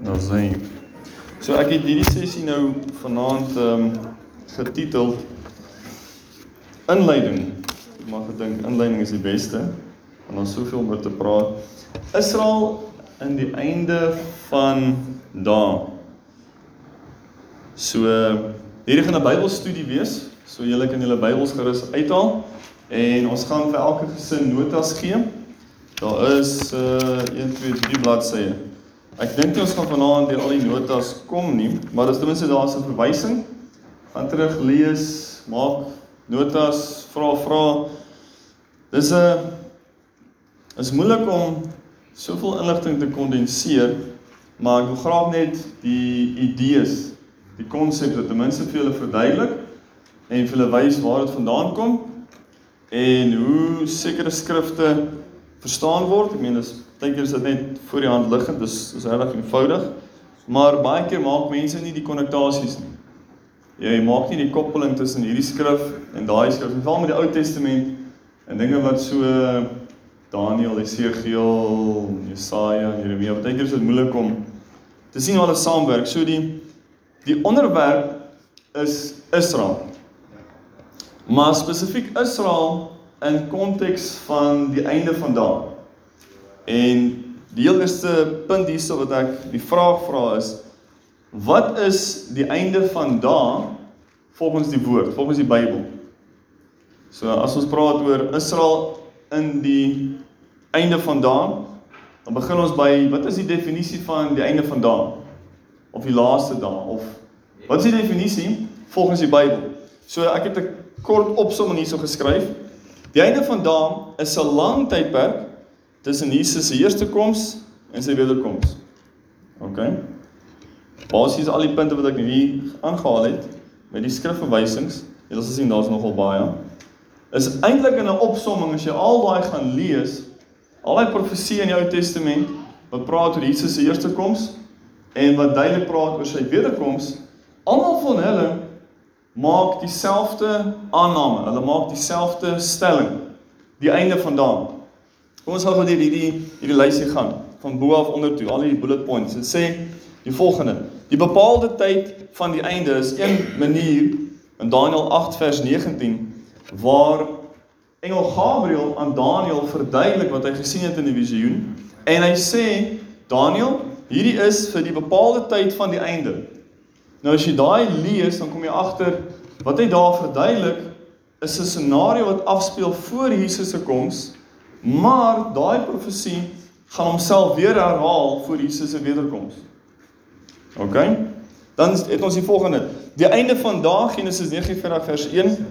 Nou sien. So ek het hierdie sessie nou vanaand ehm um, getitel Inleiding. Mag gedink inleiding is die beste want ons soveel oor te praat. Israel in die einde van dae. So hierdie gaan 'n Bybelstudie wees. So julle kan julle Bybels gerus uithaal en ons gaan vir elke gesin notas gee. Daar is uh 1 2 3 bladsye. Ek dink ons gaan vanaand deur al die notas kom nie, maar as ten minste daar's 'n verwysing. Gaan terug lees, maak notas, vra vra. Dis 'n is moeilik om soveel inligting te kondenseer, maar ek wil graag net die idees, die konsepte ten minste vir julle verduidelik en vir julle wys waar dit vandaan kom en hoe sekere skrifte verstaan word. Ek meen dis dink jy is dit net voor die hand liggend, dis is regtig eenvoudig. Maar baie keer maak mense nie die konnektasies nie. Jy maak nie die koppeling tussen hierdie skrif en daai skrif, veral met die Ou Testament en dinge wat so Daniël, Esegiel, Jesaja, Jeremia, baie keer is dit moeilik om te sien hoe alles saamwerk. So die die onderwerp is Israel. Maar spesifiek Israel in konteks van die einde van dae. En die heel eerste punt hierso wat ek die vraag vra is wat is die einde van dae volgens die woord, volgens die Bybel? So as ons praat oor Israel in die einde van dae, dan begin ons by wat is die definisie van die einde van dae? Of die laaste dae of wat is die definisie volgens die Bybel? So ek het 'n kort opsomming hierso geskryf. Die einde van dae is 'n lang tydperk tussen Jesus se eerste koms en sy wederkoms. OK. Basies al die punte wat ek hier aangehaal het met die skrifverwysings, jy sal sien daar's nogal baie. Is eintlik in 'n opsomming as jy al daai gaan lees, al daai profeseë in die Ou Testament wat praat oor Jesus se eerste koms en wat duidelik praat oor sy wederkoms, almal van hulle maak dieselfde aanname, hulle maak dieselfde stelling. Die einde van daai Kom ons gaan gou deur hierdie hierdie lysie gaan van bo af onder toe, al die bullet points. Dit sê die volgende: Die bepaalde tyd van die einde is een manier in Daniël 8 vers 19 waar engel Gabriël aan Daniël verduidelik wat hy gesien het in die visioen en hy sê Daniël, hierdie is vir die bepaalde tyd van die einde. Nou as jy daai lees, dan kom jy agter wat hy daar verduidelik is 'n scenario wat afspeel voor Jesus se koms Maar daai profesie gaan homself weer herhaal voor Jesus se wederkoms. OK? Dan het ons die volgende. Die einde van daag Genesis 49 vers 1.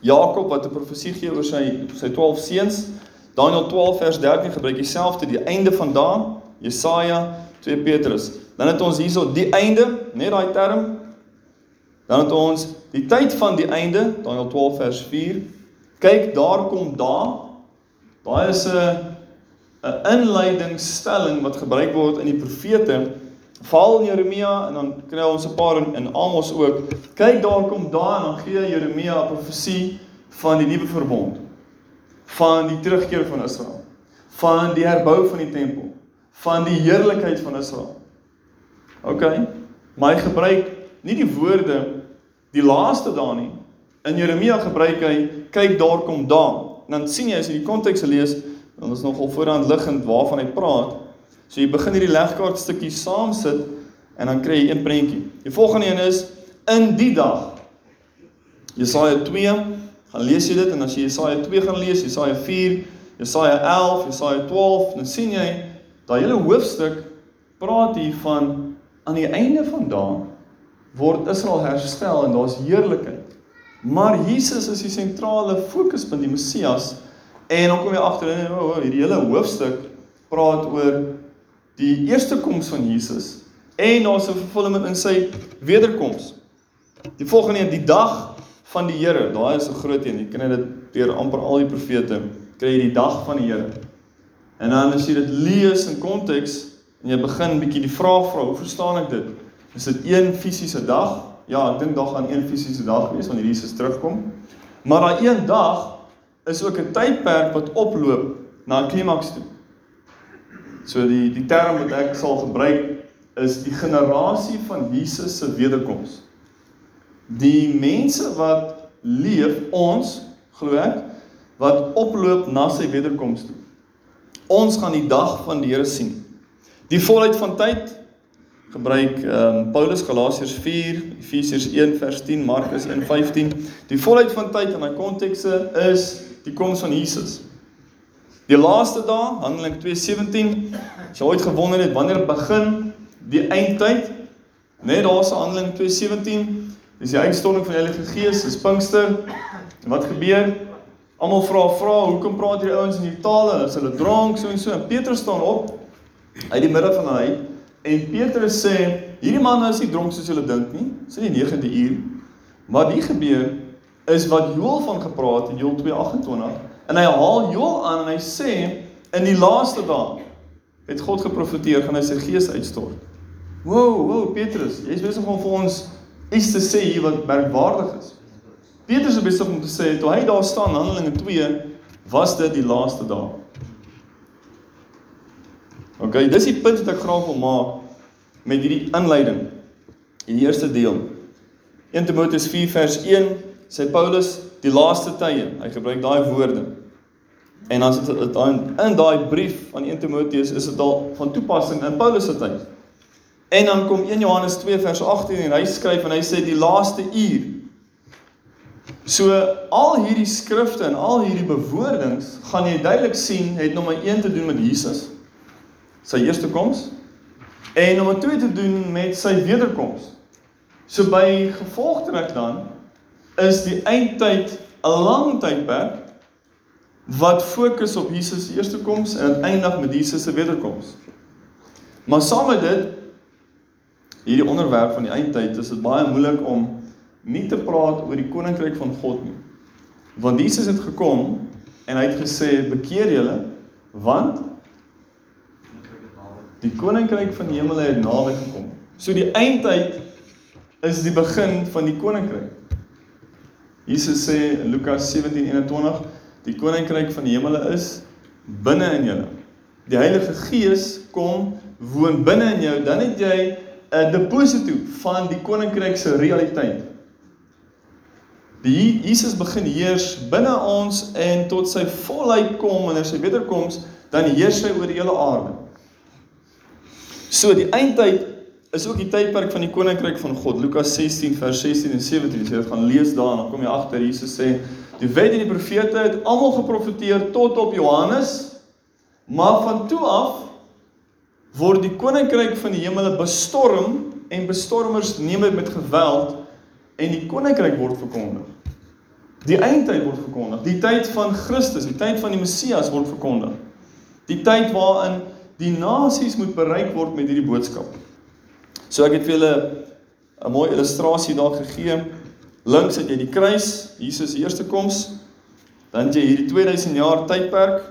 Jakob wat 'n profesie gee oor sy sy 12 seuns. Daniël 12 vers 13 gebruik dieselfde die einde van daag. Jesaja 2 Petrus. Dan het ons hierso die einde, net daai term. Dan het ons die tyd van die einde, Daniël 12 vers 4. Kyk, daar kom daag Daai is 'n 'n inleidingsstelling wat gebruik word in die profete, veral in Jeremia en dan kry ons 'n paar in, in Amos ook. Kyk daar kom daar en dan gee Jeremia 'n profesie van die nuwe verbond, van die terugkeer van Israel, van die herbou van die tempel, van die heerlikheid van Israel. OK. Maar hy gebruik nie die woorde die laaste daar nie. In Jeremia gebruik hy kyk daar kom daar dan sien jy as jy die konteks lees, dan is nogal voorhand liggend waarvan hy praat. So jy begin hierdie legkaart stukkie saam sit en dan kry jy een prentjie. Die volgende een is in die dag. Jesaja 2, gaan lees jy dit en as jy Jesaja 2 gaan lees, Jesaja 4, Jesaja 11, Jesaja 12, dan sien jy daai hele hoofstuk praat hier van aan die einde van dae word Israel herstel en daar's heerlikheid. Maar Jesus is die sentrale fokuspunt, die Messias. En dan kom jy agter in oh, oh, hierdie hele hoofstuk praat oor die eerste koms van Jesus en daar's 'n vervulling in sy wederkoms. Die volgende een, die dag van die Here. Daai is 'n groot een. Jy kry dit deur amper al die profete. Kry jy die dag van die Here. En dan as jy dit lees in konteks en jy begin bietjie die vraag vra, hoe verstaan ek dit? Is dit een fisiese dag Ja, ek dink daar gaan een fisiese dag wees wanneer Jesus terugkom. Maar daai een dag is ook 'n tydperk wat oploop na 'n klimaks toe. So die die term wat ek sal gebruik is die generasie van Jesus se wederkoms. Die mense wat leef ons glo ek wat oploop na sy wederkoms toe. Ons gaan die dag van die Here sien. Die volheid van tyd gebruik ehm um, Paulus Galasiërs 4, Efesiërs 1 vers 10, Markus 1:15. Die volheid van tyd in my kontekste is die koms van Jesus. Die laaste dae, Handelinge 2:17, as jy ooit gewonder het wanneer begin die eindtyd? Net daar's Handelinge 2:17, dis die uitstorting van die Heilige Gees, dis Pinkster. En wat gebeur? Almal vra vra, hoekom praat hierdie ouens in hierdie tale? Is hulle dronk so en so? En Petrus staan op uit die middel van hy en Petrus sê, hierdie manne is nie dronk soos julle dink nie. Sê die 9de uur. Maar hier gebeur is wat Joël van gepraat in Joël 2:28 en hy haal Joël aan en hy sê in die laaste dae het God geprofeteer gaan hy sy gees uitstort. Wow, wow Petrus, jy's besig om vir ons iets te sê hier wat merkwaardig is. Petrus is besig om te sê toe hy daar staan Handelinge 2 was dit die laaste dae. OK, dis die punt wat ek graag wil maak met hierdie inleiding. In die eerste deel. 1 Timoteus 4 vers 1 sê Paulus die laaste tye. Hy gebruik daai woorde. En as dit dan in daai brief van 1 Timoteus is dit al van toepassing in Paulus se tyd. En dan kom 1 Johannes 2 vers 18 en hy skryf en hy sê die laaste uur. So al hierdie skrifte en al hierdie bewoordings gaan jy duidelik sien het nommer 1 te doen met Jesus sy eerste koms en nommer 2 te doen met sy wederkoms. So by gevolgtrek dan is die eindtyd 'n lang tydperk wat fokus op Jesus se eerste koms en eindig met Jesus se wederkoms. Maar saam met dit hierdie onderwerp van die eindtyd is dit baie moeilik om nie te praat oor die koninkryk van God nie. Want Jesus het gekom en hy het gesê bekeer julle want die koninkryk van die hemel het naby gekom. So die eindtyd is die begin van die koninkryk. Jesus sê in Lukas 17:21, die koninkryk van die hemele is binne in julle. Die Heilige Gees kom woon binne in jou, dan het jy 'n deposito van die koninkryk se realiteit. Die Jesus begin heers binne ons en tot sy volheid kom wanneer sy wederkoms, dan heers hy oor die hele aarde. So die eindtyd is ook die tydperk van die koninkryk van God. Lukas 16 vers 16 en 17. As jy dit gaan lees daar, dan kom jy agter Jesus sê, die wet en die profete het almal geprofeteer tot op Johannes, maar van toe af word die koninkryk van die hemele bestorm en bestormers neem dit met geweld en die koninkryk word verkondig. Die eindtyd word verkondig. Die tyd van Christus, die tyd van die Messias word verkondig. Die tyd waarin die nasies moet bereik word met hierdie boodskap. So ek het vir julle 'n mooi illustrasie daar gegee. Links het jy die kruis, Jesus se eerste koms. Dan jy hierdie 2000 jaar tydperk.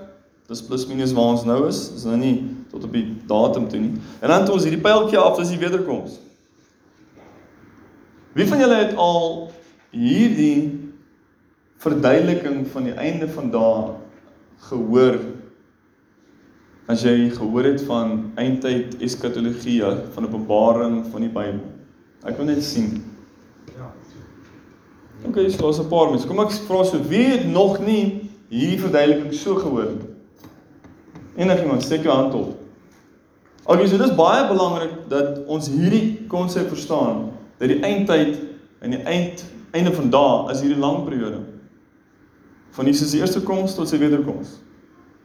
Dis plus minus waar ons nou is. Dis nou nie tot op die datum toe nie. En dan het ons hierdie pyltjie af, dis die wederkoms. Wie van julle het al hierdie verduideliking van die einde van dae gehoor as jy gehoor het van eindtyd eskatologie van Openbaring van die Bybel. Ek wil net sien. Ja. OK, so is 'n paar mense. Kom ek vra so wie het nog nie hierdie verduideliking so gehoor nie? Enigiemand steek jou hand op. OK, so dis baie belangrik dat ons hierdie konsep verstaan dat die eindtyd en die eind einde van dae is hierdie lang periode van Jesus se eerste koms tot sy wederkoms.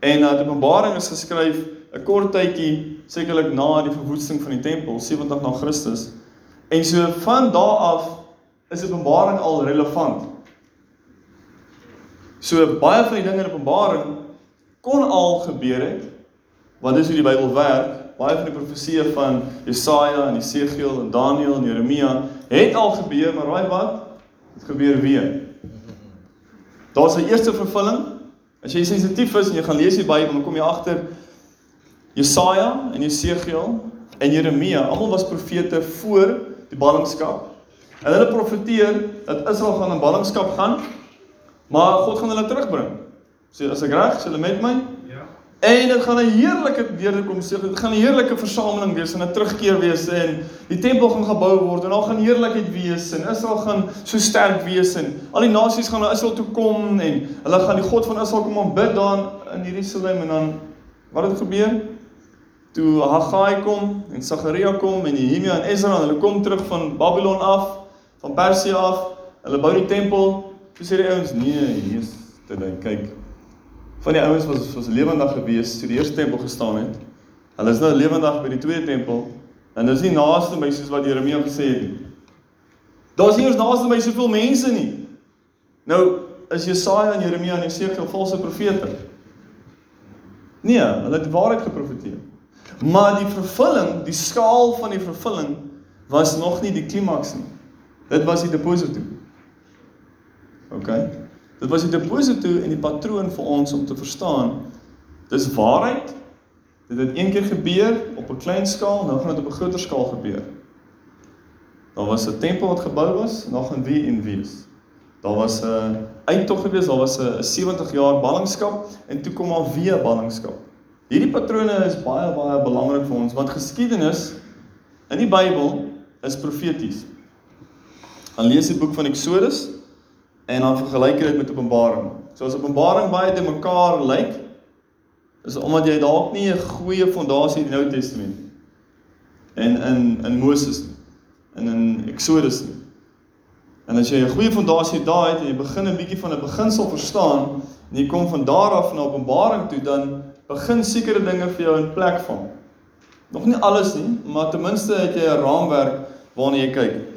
En dat Openbaring is geskryf 'n kort tydjie sekerlik na die verwoesting van die tempel 70 na Christus. En so van daardie af is Openbaring al relevant. So baie van die dinge in Openbaring kon al gebeur het. Want dis hoe die Bybel werk. Baie van die profesieë van Jesaja en Jesegiel en Daniël en Jeremia het al gebeur, maar raai wat? Dit gebeur weer. Daar's 'n eerste vervulling As jy sensitief is en jy gaan lees die Bybel, dan kom jy agter Jesaja en Jesegiel en Jeremia, almal was profete voor die ballingskap. En hulle profeteer dat Israel gaan in ballingskap gaan, maar God gaan hulle terugbring. So as ek reg, sê hulle met my? En dit gaan 'n heerlike wederkom sê, dit gaan 'n heerlike versameling wees en 'n terugkeer wees en die tempel gaan gebou word en daar gaan heerlikheid wees en Israel gaan so sterk wees en al die nasies gaan na Israel toe kom en hulle gaan die God van Israel kom aanbid daar in Jerusalem en dan wat het gebeur? Toe Haggai kom en Sagaria kom en Nehemia en Ezra en hulle kom terug van Babylon af, van Persië af, hulle bou die tempel. Toe sê die ouens: "Nee, hier is dit dan kyk van die ouens was was lewendig gewees toe die eerste tempel gestaan het. Hulle is nou lewendig by die tweede tempel en dis nie naaste my soos wat Jeremia gesê het nie. Daar's nie eens naaste my soveel mense nie. Nou is Jesaja en Jeremia en Jesegiel valse profete. Nee, hulle het waarheid geprofeteer. Maar die vervulling, die skaal van die vervulling was nog nie die klimaks nie. Dit was die deposito. OK. Dit was die deposito en die patroon vir ons om te verstaan. Dis waarheid. Dit het een keer gebeur op 'n klein skaal, nou gaan dit op 'n groter skaal gebeur. Daar was 'n tempel wat gebou was, en daar gaan wie en wie is. Daar was 'n uittog gewees, daar was 'n 70 jaar ballingskap en toe kom daar weer ballingskap. Hierdie patrone is baie baie belangrik vir ons want geskiedenis in die Bybel is profeties. Dan lees die boek van Eksodus en dan vergelyk dit met Openbaring. So as Openbaring baie te mekaar lyk, is omdat jy dalk nie 'n goeie fondasie in die Ou Testament en in in Moses en in Exodus nie. En as jy 'n goeie fondasie daar het en jy begin 'n bietjie van 'n beginsel verstaan en jy kom van daar af na Openbaring toe, dan begin sekere dinge vir jou in plek val. Nog nie alles nie, maar ten minste het jy 'n raamwerk waarna jy kyk.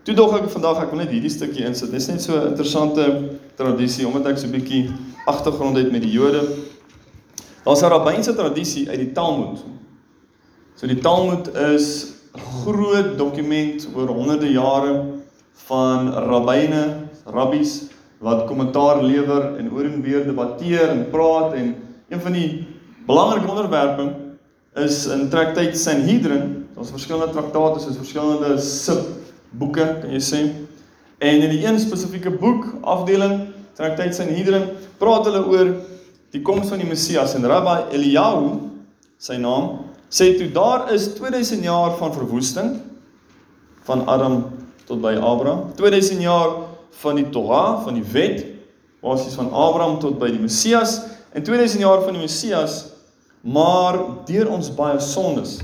Toe dog ek vandag ek wil net hierdie stukkie insit. Dis net so 'n interessante tradisie omdat ek so 'n bietjie agtergrond het met die Jode. Daar's 'n rabbynse tradisie uit die Talmud. So die Talmud is 'n groot dokument oor honderde jare van rabbyne, rabbies wat kommentaar lewer en oor en weer debatteer en praat en een van die belangrike onderwerpe is in traktaat Sanhedrin. Daar's verskillende traktate, soos verskillende sub boeke, kan jy sê. En in die een spesifieke boek, afdeling, traktaat Sanhedrin, praat hulle oor die koms van die Messias en Rabbi Eliyahu, sy naam, sê toe daar is 2000 jaar van verwoesting van Adam tot by Abraham, 2000 jaar van die Torah, van die wet, basies van Abraham tot by die Messias en 2000 jaar van die Messias, maar deur ons baie sondes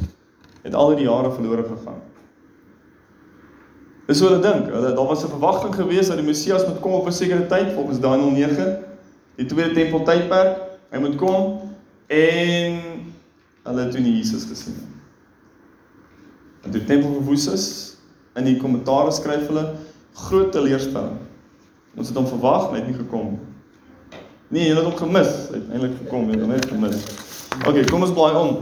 het al die jare verlore gegaan. Dis hoe hulle dink. Hulle daar was 'n verwagting geweest dat die Messias moet kom op 'n sekere tyd volgens Daniël 9, die tweede tempel tydperk. Hy moet kom en hulle het toe nie Jesus gesien nie. Die tempel verwoes is in die kommentaare skryf hulle groot teleurstelling. Ons het hom verwag, maar hy het nie gekom nie. Nee, hulle het hom gemis. Hy het eintlik gekom, hy het net gemis. Okay, kom ons blaai om.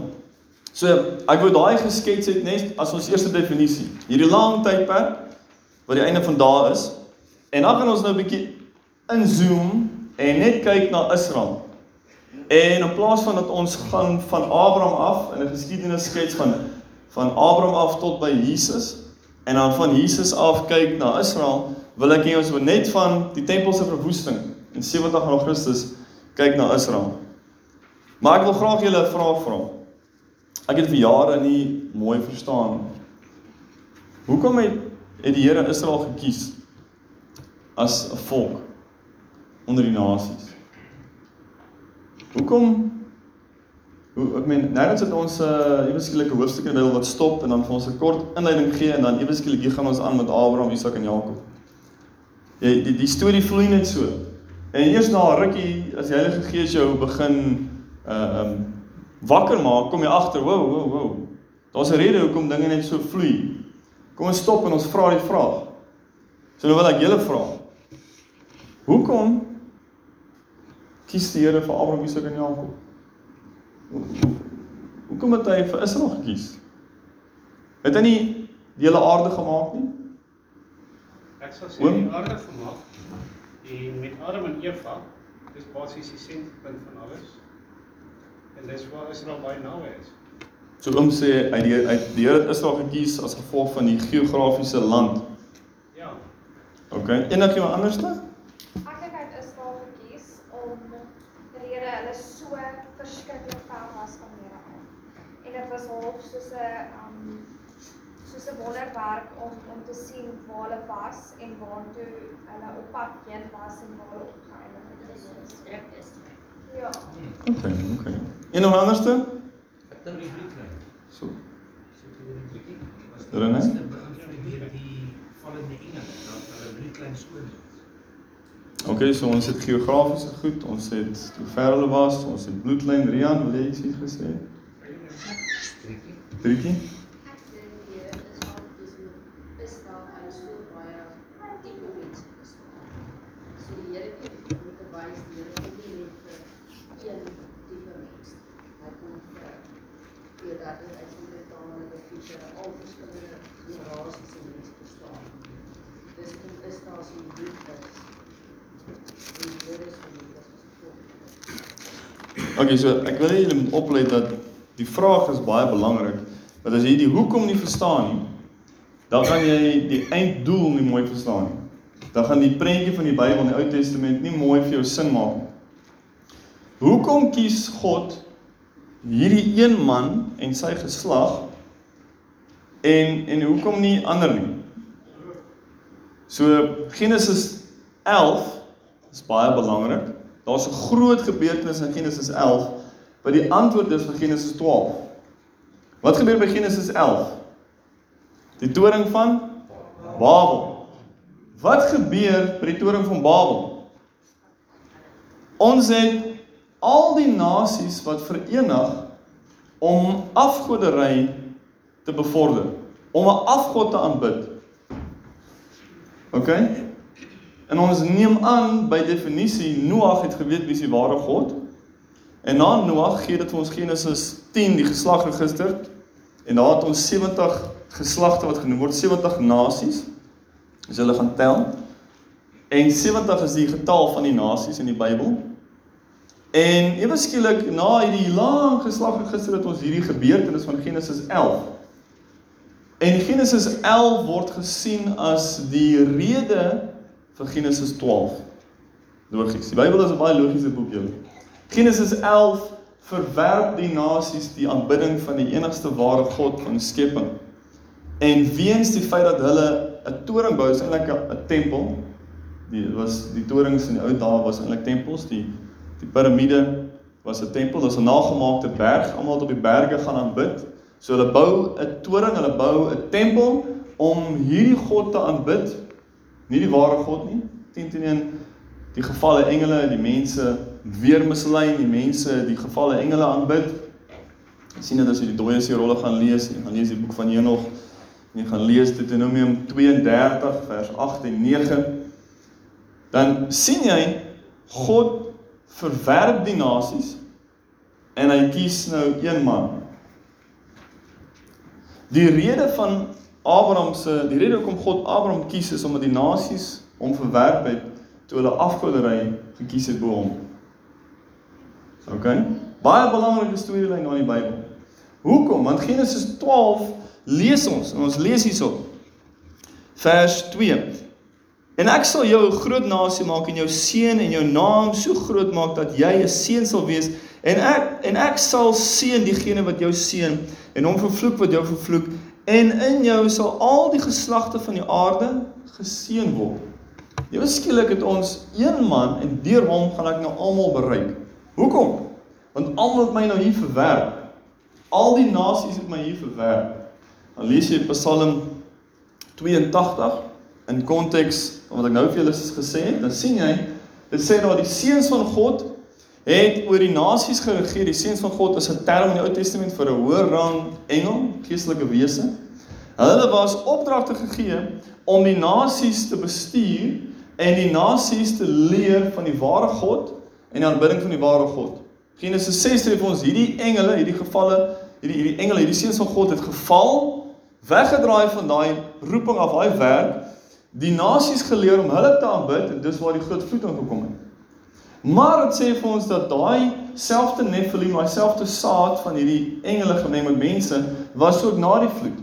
So, ek wou daai geskets het net as ons eerste definisie. Hierdie lang tydperk wat die einde van dae is. En dan gaan ons nou 'n bietjie inzoom en net kyk na Israel. En in plaas van dat ons gaan van Abraham af in 'n geskiedenis skets van van Abraham af tot by Jesus en dan van Jesus af kyk na Israel, wil ek hê ons moet net van die tempel se verwoesting in 70 na Christus kyk na Israel. Maar ek wil graag julle 'n vraag vra. Ek het vir jare nie mooi verstaan. Hoekom het het die Here Israel gekies as 'n volk onder die nasies. Hoekom hoe ek meen nou dan sit ons 'n uh, ewe skielike hoofstuk in die Bybel wat stop en dan vir ons 'n kort inleiding gee en dan ewe skielik gaan ons aan met Abraham, Isak en Jakob. Jy die die storie vloei net so. En eers na 'n rukkie as die Heilige Gees jou begin uh um wakker maak, kom jy agter, wow, wow, wow. Daar's 'n rede hoekom dinge net so vloei. Kom ons stop en ons vra die vraag. So nou wil ek julle vra. Hoekom kies die Here vir Abraham, Isak en Jakob? Hoekom het hy vir Israel gekies? Het hy nie die hele aarde gemaak nie? Ek sal sê die aarde gemaak en met Adam en Eva dis basies die sentrum van alles. En dis waar Israel baie naby is. So om sê uit die uit die Here het Israel gekies as gevolg van die geografiese land. Ja. OK. Enigiemand anderste? Ek het uit Israel gekies om die Here hulle so was half soos 'n um soos 'n wonderwerk om om te sien waar hulle was en waartoe hulle op pad heen was en waar hulle opgeëindig het. Ja. Okay, okay. En nog anderste? Ek dink die So. So toe die Britline. Was René? die begin met die vallende engele dat hulle Britline skoon is. Okay, so ons het geografiese goed, ons het hoe ver hulle was, ons het bloedlyn Rian, wil jy iets hier gesê? Britline. Drietjie? Ek dink die Here is altyd dis moet bestaan en so baie tipe mense bestaan. So die Here het moet bewys die Here kom nie net vir een tipe mens. Hy kom vir vir dat dit uit die betalende feature al verskillende generasies en mense bestaan. Dis kom is daar so 'n bloed is. Die Here is vir die. Okay, so ek wil hê julle moet oplet dat die vraag is baie belangrik. Want as jy die hoekom nie verstaan nie, dan gaan jy die einddoel nie mooi verstaan nie. Dan gaan die prentjie van die Bybel in die Ou Testament nie mooi vir jou sin maak nie. Hoekom kies God hierdie een man en sy geslag en en hoekom nie ander nie? So Genesis 11 is baie belangrik. Daar's 'n groot gebeurtenis in Genesis 11 wat die antwoord is vir Genesis 12. Wat gebeur by Genesis 11? Die toring van Babel. Wat gebeur by die toring van Babel? Ons het al die nasies wat verenig om afgoderry te bevorder, om 'n afgod te aanbid. OK? En ons neem aan by definisie Noag het geweet wie die ware God. En na Noag gee dit vir ons Genesis 10 die geslagregister en daar het ons 70 geslagte wat genoem word 70 nasies. As hulle gaan tel. En 70 is die getal van die nasies in die Bybel. En ewe skielik na hierdie lang geslagregister het ons hierdie gebeurtenis van Genesis 11. En Genesis 11 word gesien as die rede vir Genesis 12. Logies. Die Bybel is 'n baie logiese boek julle. Genesis 11 verwerp die nasies die aanbidding van die enigste ware God van skepping. En weens die feit dat hulle 'n toring bou, is eintlik 'n tempel. Die was die torings in die ou dae was eintlik tempels. Die die piramide was 'n tempel, dit was 'n nagemaakte berg. Almal het op die berge gaan aanbid. So hulle bou 'n toring, hulle bou 'n tempel om hierdie God te aanbid. Nie die ware God nie. 10 teenoor die gevalle engele, die mense weer mislei, die mense die gevalle engele aanbid. Jy sien dit as jy die dooies se rolle gaan lees, jy gaan lees die boek van Henog, en jy gaan lees Deuteronomium 32 vers 8 en 9. Dan sien jy God verwerp die nasies en hy kies nou een man. Die rede van Abraham se, die rede hoekom God Abraham kies is omdat die nasies hom verwerp het toe hulle afgoderry gekies het bo hom. OK? Baie belangrike storielyn in die Bybel. Hoekom? Want Genesis 12 lees ons en ons lees hierso. Vers 2. En ek sal jou 'n groot nasie maak en jou seën en jou naam so groot maak dat jy 'n seën sal wees en ek en ek sal seën diegene wat jou seën en hom vervloek wat jou vervloek en in jou sal al die geslagte van die aarde geseën word. Jy skielik het ons een man en deur hom gaan ek nou almal bereik. Hoekom? Want almal het my nou hier verwerp. Al die nasies het my hier verwerp. Dan lees jy Psalm 82 in konteks van wat ek nou vir julle gesê het, dan sien jy dit sê daar die seuns van God het oor die nasies geregeer. Die seuns van God is 'n term in die Ou Testament vir 'n hoër rang engel, geestelike wese. Hulle was opdragte gegee om die nasies te bestuur en die nasies te leer van die ware God en die aanbidding van die ware God. Genesis 6 sê vir ons hierdie engele, hierdie gevalle, hierdie hierdie engele, hierdie seuns van God het geval, weggedraai van daai roeping af, daai werk, die nasies geleer om hulle te aanbid en dis waar die groot vloed ingekom het. Maar dit sê vir ons dat daai selfde Nephilim, daai selfde saad van hierdie engele geneem met mense was ook na die vloed.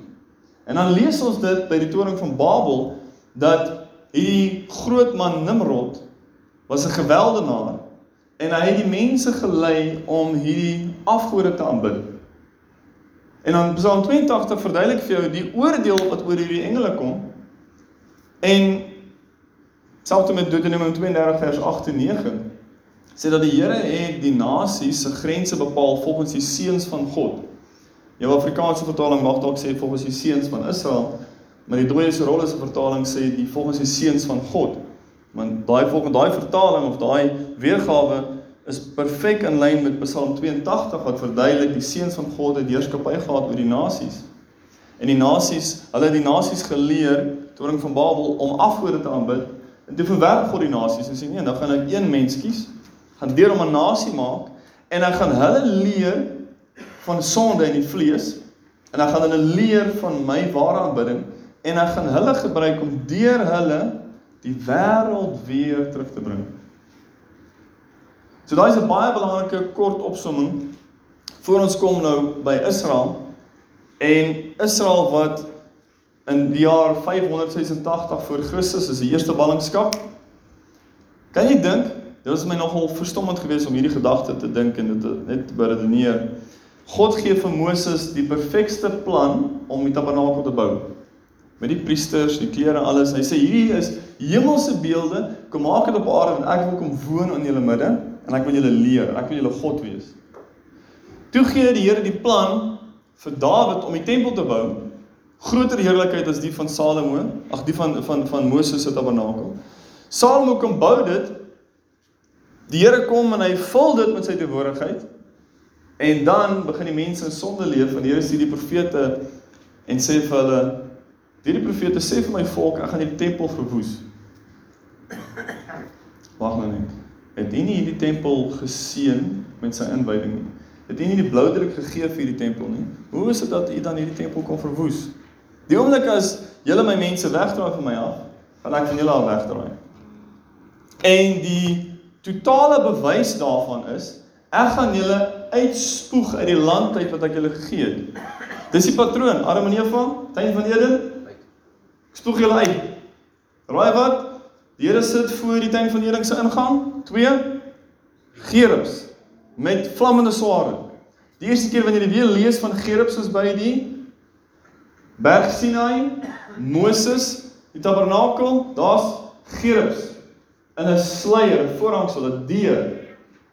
En dan lees ons dit by die toring van Babel dat hierdie groot man Nimrod was 'n geweldenaar en hy het die mense gelei om hierdie afgode te aanbid. En dan Psalm 82 verduidelik vir jou die oordeel wat oor hierdie engele kom. En selfs met Deuteronomium 32 vers 8 en 9 sê dat die Here het die nasies se grense bepaal volgens die seuns van God. Jou Afrikaanse vertaling mag dalk sê volgens die seuns van Israel, maar die dooie se rolle se vertaling sê die volgens die seuns van God. Want daai volgens daai vertaling of daai weergawe is perfek in lyn met Psalm 82 wat verduidelik die seuns van God het heerskappy gehad oor die nasies. En die nasies, hulle het die nasies geleer toring van Babel om afgode te aanbid. En toe verwerp God die nasies en sê nee, dan gaan ek een mens kies, gaan deur om 'n nasie maak en dan gaan hulle leer van sonde in die vlees en dan gaan hulle leer van my ware aanbidding en dan gaan hulle gebruik om deur hulle die wêreld weer terug te bring. So daai is 'n baie belangrike kort opsomming voor ons kom nou by Israel en Israel wat in die jaar 586 voor Christus is die eerste ballingskap. Kan jy dink, dit was my nogal verstommend geweest om hierdie gedagte te dink en dit net te beredeneer. God gee vir Moses die perfekste plan om die tabernakel te bou. Met die priesters, die klere, alles. Hy sê hierdie is hemelse beelde, kom maak dit op aarde en ek wil kom woon in julle midde en ek wil julle leer, ek wil julle God wees. Toe gee die Here die plan vir Dawid om die tempel te bou. Groter heerlikheid as die van Salomo, ag die van van van Moses se tabernakel. Salomo kom bou dit. Die Here kom en hy vul dit met sy teenwoordigheid. En dan begin die mense in sonde leef en die Here stuur die profete en sê vir hulle: "Hierdie profete sê vir my volk, ek gaan die tempel verwoes." Wag nou net. Het hy nie hierdie tempel geseën met sy inwyding nie? Het hy nie die blou druk gegee vir hierdie tempel nie? Hoe is dit dat hy dan hierdie tempel kon verwoes? Die oomblik as julle my mense wegdraai van my af, gaan ek van julle al wegdraai. En die totale bewys daarvan is ek gaan julle uitspoeg uit die land uit wat ek julle gegee het. Dis die patroon, Adam en Eva, tuin van Eden. Spoeg julle uit. Raai wat? Die Here sit voor die tuin van Eden se ingang, twee gerubs met vlammende swaarde. Die eerste keer wanneer jy weer lees van gerubs is by die Berg Sinai, Moses, die tabernakel, daar's gerubs in 'n sluier, voorhangsel, 'n deur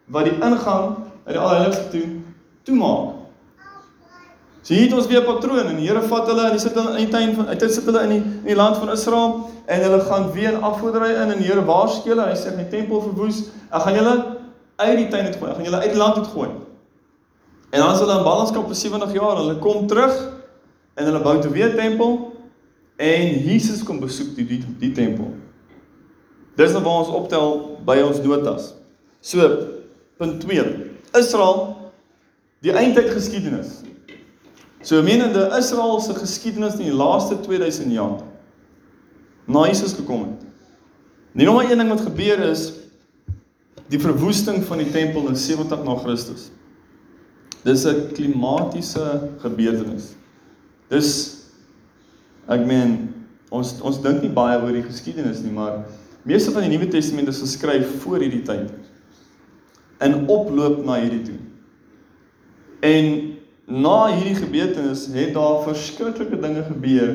wat die ingang uit die allerheiligste toe toemaak. So hier het ons weer 'n patroon en die Here vat hulle en hy sit hulle in die tuin van hy sit hulle in die in die land van Israel en hulle gaan weer in afgodery in en die Here waarsku hulle, hy sê die tempel verwoes, ek gaan julle uit die tuin uit gooi, ek gaan julle uit die land uit gooi. En dan is hulle in ballingskap vir 70 jaar, hulle kom terug en hulle bou toe weer tempel en Jesus kom besoek die die, die tempel. Dis nou waar ons optel by ons notas. So punt 2. Israel die eindtyd geskiedenis. So menende Israel se geskiedenis in die laaste 2000 jaar na Jesus gekom het. Die nommer 1 ding wat gebeur is die verwoesting van die tempel in 70 na Christus. Dis 'n klimatiese gebeurtenis. Dis ek meen ons ons dink nie baie oor die geskiedenis nie, maar meeste van die Nuwe Testament is geskryf voor hierdie tyd. In oploop na hierdie toe. En na hierdie gebeurtenis het daar verskriklike dinge gebeur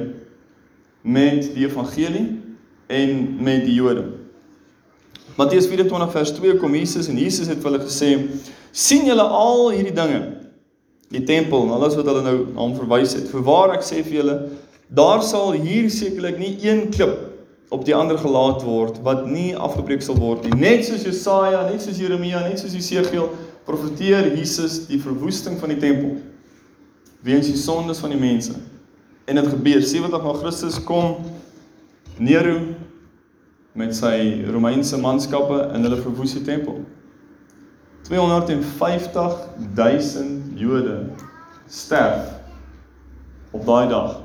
met die evangelie en met die Jode. Matteus 24 vers 2 kom Jesus en Jesus het vir hulle gesê: "Sien julle al hierdie dinge? Die tempel en alles wat hulle nou hom verwys het. Voorwaar ek sê vir julle, daar sal hier sekerlik nie een klip op die ander gelaat word wat nie afgebreek sal word nie. Net soos Jesaja, net soos Jeremia, net soos Jesegiel profeteer Jesus die verwoesting van die tempel weens die sondes van die mense. En dit gebeur 70 na Christus kom Nero met sy Romeinse manskappe en hulle verwoes die tempel. 250 000 Jode sterf op daai dag.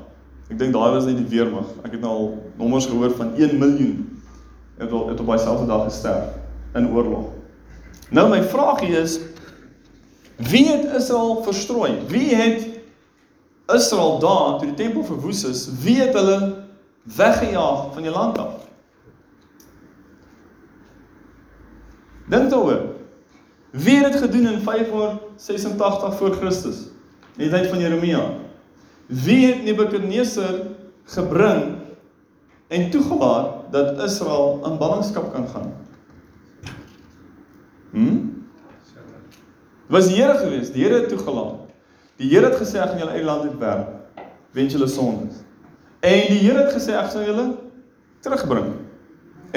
Ek dink daai was net die weermag. Ek het nou al nommers gehoor van 1 miljoen het op het op daai selfde dag gesterf in oorlog. Nou my vraag hier is wie het Israel verstrooi? Wie het Israel daar toe die tempel verwoes is, wie het hulle weggejaag van die land af? Dink daaroor. Wie het dit gedoen in 586 voor Christus? in die tyd van Jeremia. Wie het Nebukadneser gebring en toegelaat dat Israel in ballingskap kan gaan? Hm? Was die Here gewees? Die Here het toegelaat. Die Here het gesê ek gaan julle uit die land uitwerp weens julle sondes. En die Here het gesê ek sal julle terugbring.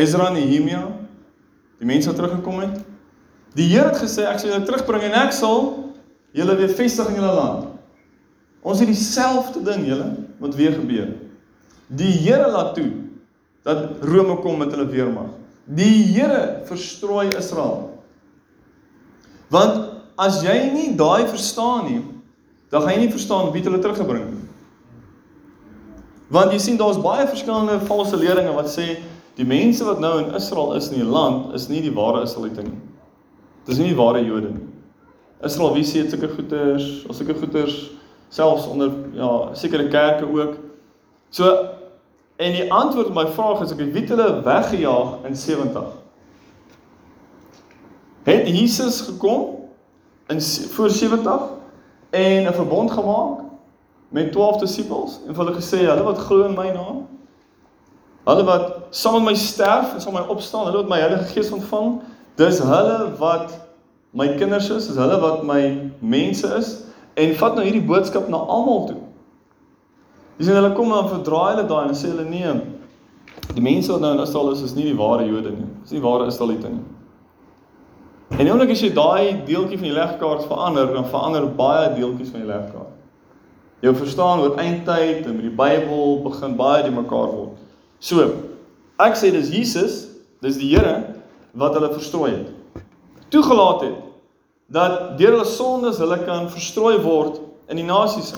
Ezra en Nehemia, die mense wat teruggekom het. Die Here het gesê ek sal julle terugbring en ek sal julle weer vestig in julle land. Ons het dieselfde ding julle wat weer gebeur. Die Here laat toe dat Rome kom met hulle weermag. Die Here verstrooi Israel. Want as jy nie daai verstaan nie, dan gaan jy nie verstaan wie hulle teruggebring nie. Want jy sien daar's baie verskillende valse leringe wat sê die mense wat nou in Israel is in die land is nie die ware Israeliete nie. Dis nie die ware Jode nie. Israel wie sê sulke goeters, of sulke goeters selfs onder ja, sekere kerke ook. So en die antwoord op my vraag is ek het wie hulle weggejaag in 70. Het Jesus gekom in voor 70 en 'n verbond gemaak met 12 disippels en hulle gesê hulle wat glo in my naam hulle wat saam met my sterf en saam met my opstaan hulle wat my Heilige Gees ontvang dis hulle wat my kinders is dis hulle wat my mense is en vat nou hierdie boodskap na almal toe dis en hulle kom dan verdraai hulle daai en sê hulle nee die mense wat nou in Israel is is nie die ware Jode nie dis nie ware Israeliete nie En nou as jy daai deeltjie van die legkaart verander, dan verander baie deeltjies van die legkaart. Jou verstaan oor eindtyd en met die Bybel begin baie die mekaar word. So, ek sê dis Jesus, dis die Here wat hulle verstrooi het. Toegelaat het dat deur hulle sondes hulle kan verstrooi word in die nasies.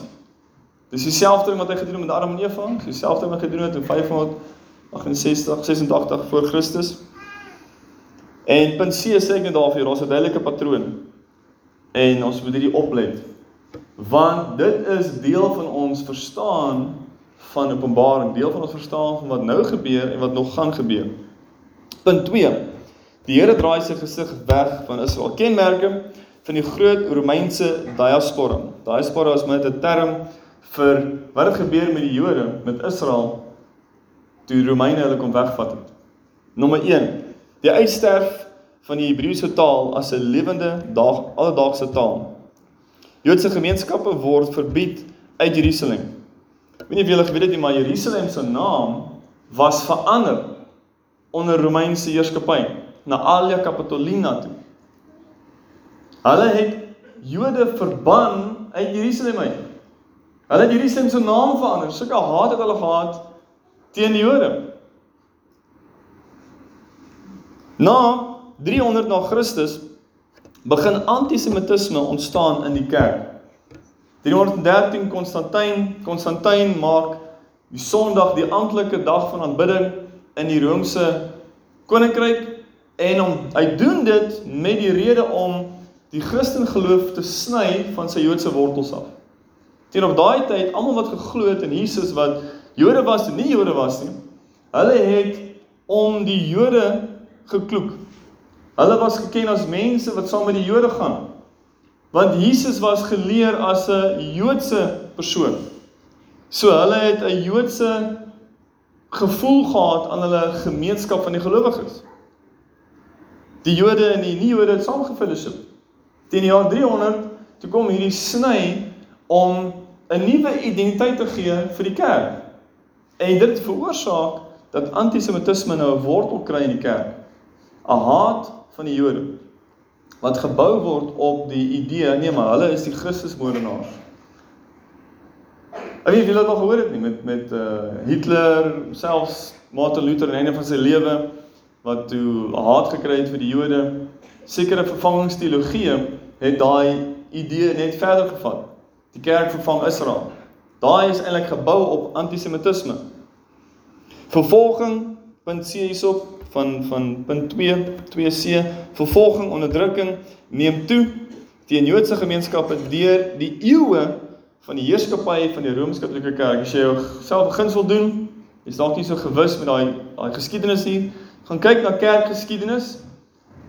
Dis dieselfde ding wat hy gedoen het met Adam en Eva, dieselfde wat hy gedoen het in 568 86 voor Christus. En punt C sê ek net daar vir jou, daar's 'n duidelike patroon. En ons moet hierdie oplet want dit is deel van ons verstaan van Openbaring, deel van ons verstaan van wat nou gebeur en wat nog gaan gebeur. Punt 2. Die Here draai sy gesig weg van Israel. Kenmerke van die groot Romeinse diaspora. Diaspora is net 'n term vir wat het gebeur met die Jode met Israel toe die Romeine hulle kom wegvat het. Nommer 1. Die uitsterf van die Hebreëse taal as 'n lewende dag alledaagse taal. Joodse gemeenskappe word verbied uit Jerusalem. Ek weet nie of julle geweet het nie, maar Jerusalem se naam was verander onder Romeinse heerskappy na Alia Capitolina toe. Hulle het Jode verban uit Jerusalem uit. Hulle het Jerusalem se naam verander. Sulke haat het hulle gehad teen die Jode. Na 300 na Christus begin antisemitisme ontstaan in die kerk. 313 Konstantin Konstantin maak die Sondag die amptelike dag van aanbidding in die Romeinse koninkryk en om hy doen dit met die rede om die Christen geloof te sny van sy Joodse wortels af. Teen op daai tyd almal wat geglo het in Jesus wat Jode was en nie Jode was nie, hulle het om die Jode gekloek Hulle was geken as mense wat saam met die Jode gaan. Want Jesus was geleer as 'n Joodse persoon. So hulle het 'n Joodse gevoel gehad aan hulle gemeenskap van die gelowiges. Die Jode en die nie-Jode het saamgefellowship. Teen die jaar 300 toe kom hierdie sny om 'n nuwe identiteit te gee vir die kerk. En dit veroorsaak dat antisemitisme nou 'n wortel kry in die kerk. 'n Haat van die Jode wat gebou word op die idee nee maar hulle is die Christusmoordenaars. Ek weet julle het al gehoor dit nie met met uh Hitler selfs Martin Luther aan die einde van sy lewe wat toe haat gekry het vir die Jode. Sekere vervangingsteologie het daai idee net verder gevat. Die kerk vervang Israel. Daai is eintlik gebou op antisemitisme. Vervolging punt C hierop van van punt 2 2C vervolging onderdrukking neem toe teen Joodse gemeenskappe deur die eeue van die heerskappy van die Rooms-Katolieke Kerk. As jy jouself begins wil doen, is dalk nie so gewis met daai daai geskiedenis hier. Gaan kyk na kerkgeskiedenis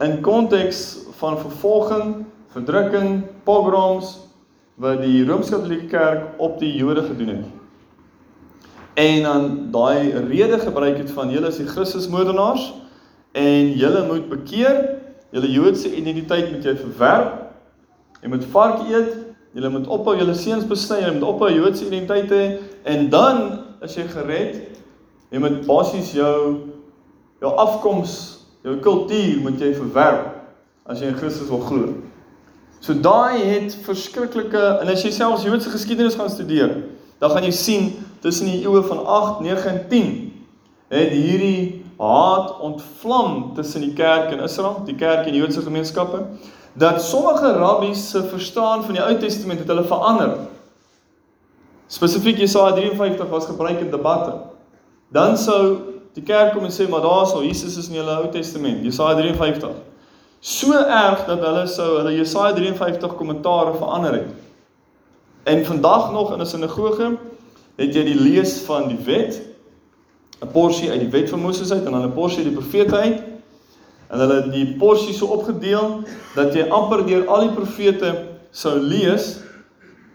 in konteks van vervolging, verdrukking, pogroms wat die Rooms-Katolieke Kerk op die Jode gedoen het. En dan daai rede gebruik het van julle is die Christusmoordenaars en julle moet bekeer, julle Joodse identiteit moet jy verwerp. Jy moet vark eet, julle moet ophou julle seuns besny, julle moet ophou Joodse identiteit hê en dan is jy gered. Jy moet basies jou jou afkoms, jou kultuur moet jy verwerp as jy in Christus wil glo. So daai het verskriklike en as jy selfs Joodse geskiedenis gaan studeer, dan gaan jy sien tussen die eeue van 8, 9 en 10 het hierdie haat ontvlam tussen die kerk in Israel, die kerk en die Joodse gemeenskappe, dat sommige rabbies se verstaan van die Ou Testament het hulle verander. Spesifiek Jesaja 53 was gebruik in debatte. Dan sou die kerk kom en sê maar daarso Jesus is in julle Ou Testament, Jesaja 53. So erg dat hulle sou hulle Jesaja 53 kommentaare verander het. En vandag nog in 'n sinagoge het jy die lees van die wet, 'n porsie uit die wet van Moses uit en dan 'n porsie uit die profete uit. En hulle het die porsie so opgedeel dat jy amper deur al die profete sou lees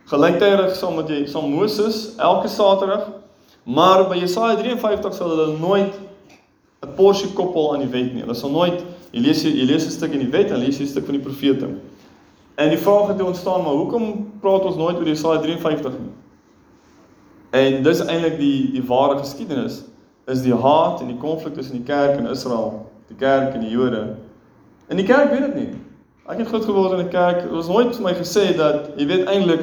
gelyktydig saam met jy saam Moses elke Saterdag, maar by Jesaja 53 sal hulle nooit 'n porsie koppel aan die wet nie. Hulle sal nooit jy lees jy lees 'n stuk in die wet en lees jy 'n stuk van die profete. En die vraag het ontstaan, maar hoekom praat ons nooit oor Jesaja 53 nie? En dis eintlik die die ware geskiedenis is die haat en die konflik tussen die kerk en Israel, die kerk en die Jode. En die kerk weet dit nie. Ek het groot geword in 'n kerk. Was nooit vir my gesê dat jy weet eintlik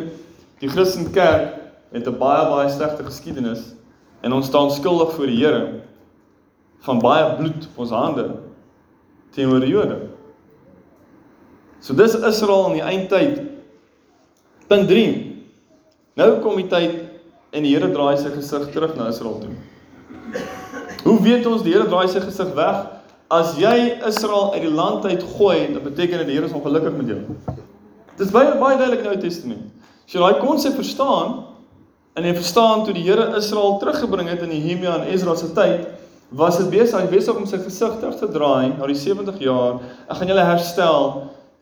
die Christelike kerk het 'n baie baie slegte geskiedenis en ons staan skuldig voor die Here van baie bloed op ons hande teenoor die Jode. So dis Israel in die eindtyd. Punt 3. Nou kom die tyd en die Here draai sy gesig terug na Israel toe. Hoe weet ons die Here draai sy gesig weg? As jy Israel uit die land uit gooi, dan beteken dit die Here is ongelukkig met jou. Dit is baie baie duidelik in Ou Testament. As jy daai konsep verstaan en jy verstaan toe die Here Israel teruggebring het in Nehemia en Ezra se tyd, was dit besig hy besig om sy gesig terug te draai na die 70 jaar. Ek gaan julle herstel.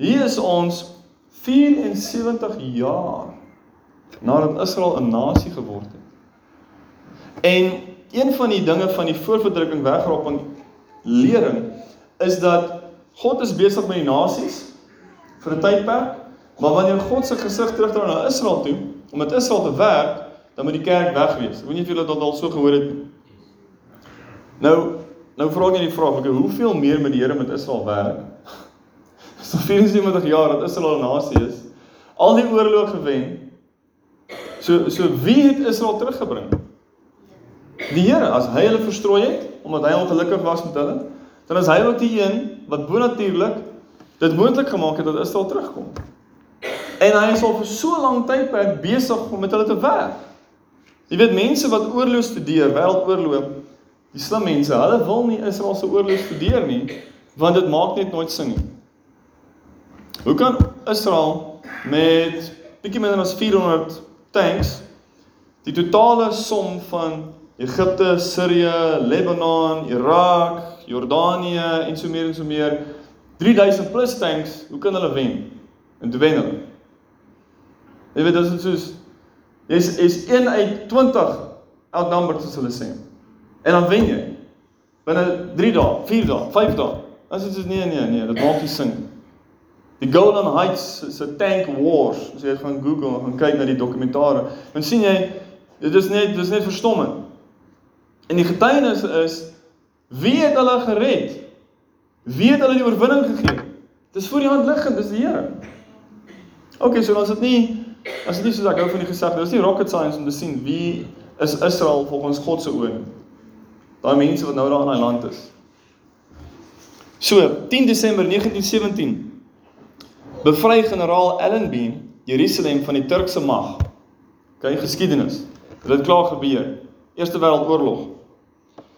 Hier is ons 74 jaar nadat Israel 'n nasie geword het. En een van die dinge van die voorverdrukking wegraap van lering is dat God is besig met die nasies vir 'n tydperk, maar wanneer God se gesig terugdraai na Israel toe om met Israel te werk, dan moet die kerk weg wees. Ek weet nie of julle dit al so gehoor het nie. Nou, nou vra ek net die vraag, okay, hoeveel meer met die Here met Israel werk? So 74 jaar dat Israel 'n nasie is. Al die oorlog gewen. So so wie het Israel teruggebring? Die Here, as hy hulle verstrooi het omdat hy ongelukkig was met hulle, dan is hy ook die een wat bonatuurlik dit moontlik gemaak het dat Israel terugkom. En hy is al vir so lank tydperk besig om met hulle te werk. Jy weet mense wat oorlog studeer, wêreldoorlog, die slim mense, hulle wil nie Israel se oorlog studeer nie, want dit maak net nooit sin nie. Hoe kan Israel met bietjie minder as 400 tanks die totale som van Egipte, Sirië, Lebanon, Irak, Jordanië en so meer en so meer 3000 plus tanks, hoe kan hulle wen? En te wen hulle. Jy weet dit is soos jy's is 1 uit 20 outnumbered soos hulle sê. En dan wen jy. Binne 3 dae, 4 dae, 5 dae. As dit is nee nee nee, dit maak nie sin nie. Die Golden Heights se tank wars, as jy gaan Google en gaan kyk na die dokumentare, dan sien jy dit is net dit is net verstommend. En die getuienis is wie het hulle gered? Wie het hulle die oorwinning gegee? Dis voor die hand liggend, dis die Here. OK, so is dit nie as dit nie soos ek hou van die gesag, dis nie rocket science om te sien wie is Israel volgens God se oë. Daai mense wat nou daar in daai land is. So, 10 Desember 1917 bevry generaal Allenby Jerusalem van die Turkse mag. OK, geskiedenis. Dit het klaar gebeur. Eerste Wêreldoorlog.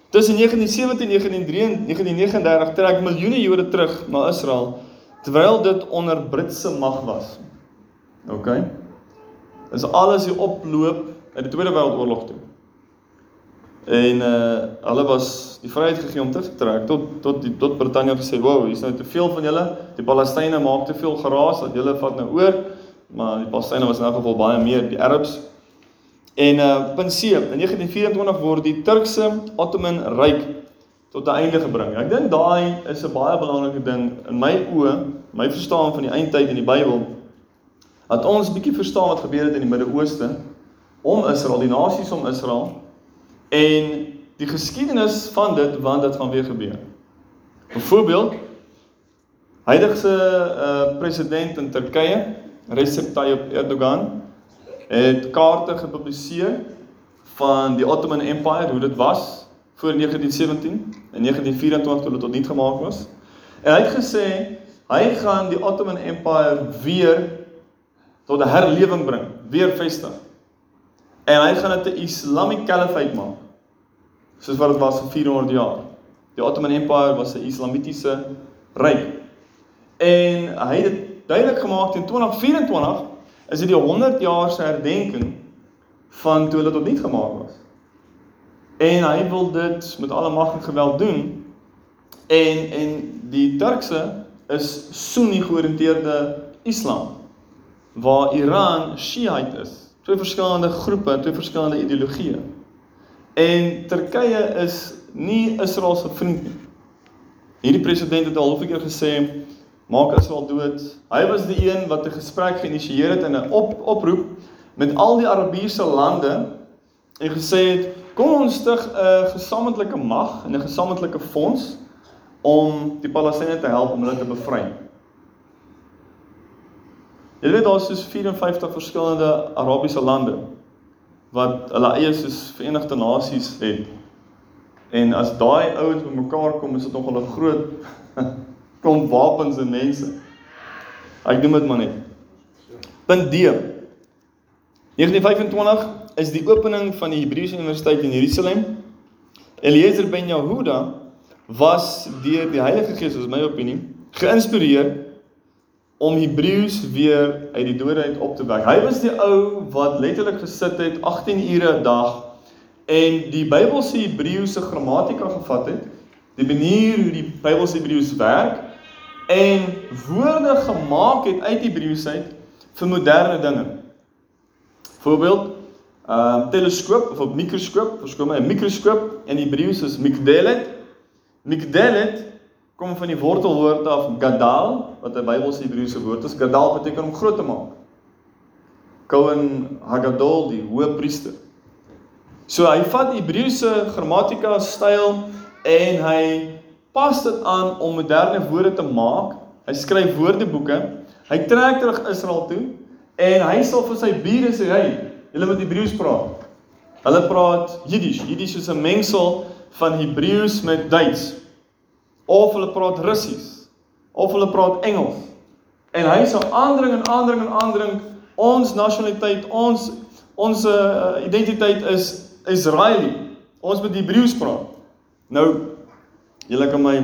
Tussen 1917 en 1939 trek miljoene Jode terug na Israel terwyl dit onder Britse mag was. OK. Dis alles hier oploop uit die Tweede Wêreldoorlog toe. En uh hulle was die vryheid gegee om te trek tot tot die tot Brittanje gesê, "Wow, hier's nou te veel van julle. Die Palestynë maak te veel geraas dat julle vat nou oor maar die Palestina was in elk geval baie meer die Arabs. En uh punt C, in 1924 word die Turkse Ottoman Ryk tot 'n einde gebring. Ek dink daai is 'n baie belangrike ding in my oë, my verstaan van die eindtyd in die Bybel. Dat ons bietjie verstaan wat gebeur het in die Midde-Ooste om Israel, die nasies om Israel en die geskiedenis van dit want dit gaan weer gebeur. Byvoorbeeld huidige uh, president in Turkye, Recep Tayyip Erdogan, het kaarte gepubliseer van die Ottoman Empire, hoe dit was voor 1917 en 1924 toe dit tot niet gemaak was. En hy het gesê hy gaan die Ottoman Empire weer tot 'n herlewing bring, weer vestig. En hy gaan dit 'n Islamic Caliphate maak. Soos wat dit was vir 400 jaar. Die Ottoman Empire was 'n islamitiese ryk. En hy het dit duidelik gemaak in 2024 is dit die 100 jaar se herdenking van toe hulle tot niet gemaak was. En hy wil dit met alle mag en geweld doen. En en die Turkse is Sunni georiënteerde Islam waar Iran Shiite is. Twee verskillende groepe, twee verskillende ideologieë. En Turkye is nie Israel se vriend nie. Hierdie president het al hoeveel keer gesê maak Israel dood. Hy was die een wat 'n gesprek geïnisieer het en 'n op, oproep met al die Arabiese lande en gesê het kom ons stig 'n gesamentlike mag en 'n gesamentlike fonds om die Palestynë te help om hulle te bevry. Jy weet daar's soos 54 verskillende Arabiese lande wat hulle eie soos Verenigde Nasies het. En as daai ouens bymekaar kom, is dit nogal 'n groot klomp wapens en mense. Ek noem dit maar net. Punt D. 1925 is die opening van die Hebreëse Universiteit in Jerusalem. Eliezer ben Yehuda was deur die Heilige Gees, is my opinie, geïnspireer om Hebreëus weer uit die dode uit op te wek. Hy was die ou wat letterlik gesit het 18 ure 'n dag en die Bybelse Hebreëse grammatika gevat het, die manier hoe die Bybelse Hebreëus werk en woorde gemaak het uit Hebreëus uit vir moderne dinge. Voorbeeld, ehm um, teleskoop of 'n mikroskoop, verskoon my, 'n mikroskoop in Hebreëus is mikdelet. Mikdelet kom van die wortelwoord af gadal, wat 'n Bybelse Hebreëse woord is. Gadal beteken om groot te maak. Kohen Hagadol, die hoëpriester. So hy vat Hebreëse grammatika styl en hy pas dit aan om moderne woorde te maak. Hy skryf woordeboeke. Hy trek terug Israel toe en hy sal vir sy bure sê, "Hey, julle moet Hebreëus praat." Hulle praat Jiddisch. Jiddisch is 'n mengsel van Hebreëus met Duits. Of hulle praat Russies. Of hulle praat Engels. En hy sal aandring en aandring en aandring ons nasionaliteit, ons ons uh, identiteit is Israeli. Ons moet Hebreëus praat. Nou Julle kan my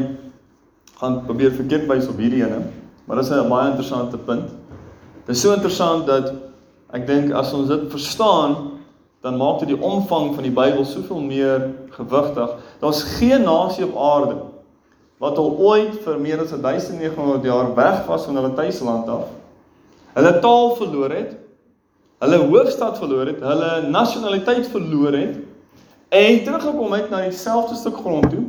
gaan probeer verkeerd wys op hierdie ene, maar dit is 'n baie interessante punt. Dit is so interessant dat ek dink as ons dit verstaan, dan maak dit die omvang van die Bybel soveel meer gewigtig. Daar's geen nasie op aarde wat al ooit vir meer as 1900 jaar weg was van hulle tuisland af. Hulle taal verloor het, hulle hoofstad verloor het, hulle nasionaliteit verloor het en teruggekom het na dieselfde stuk grond toe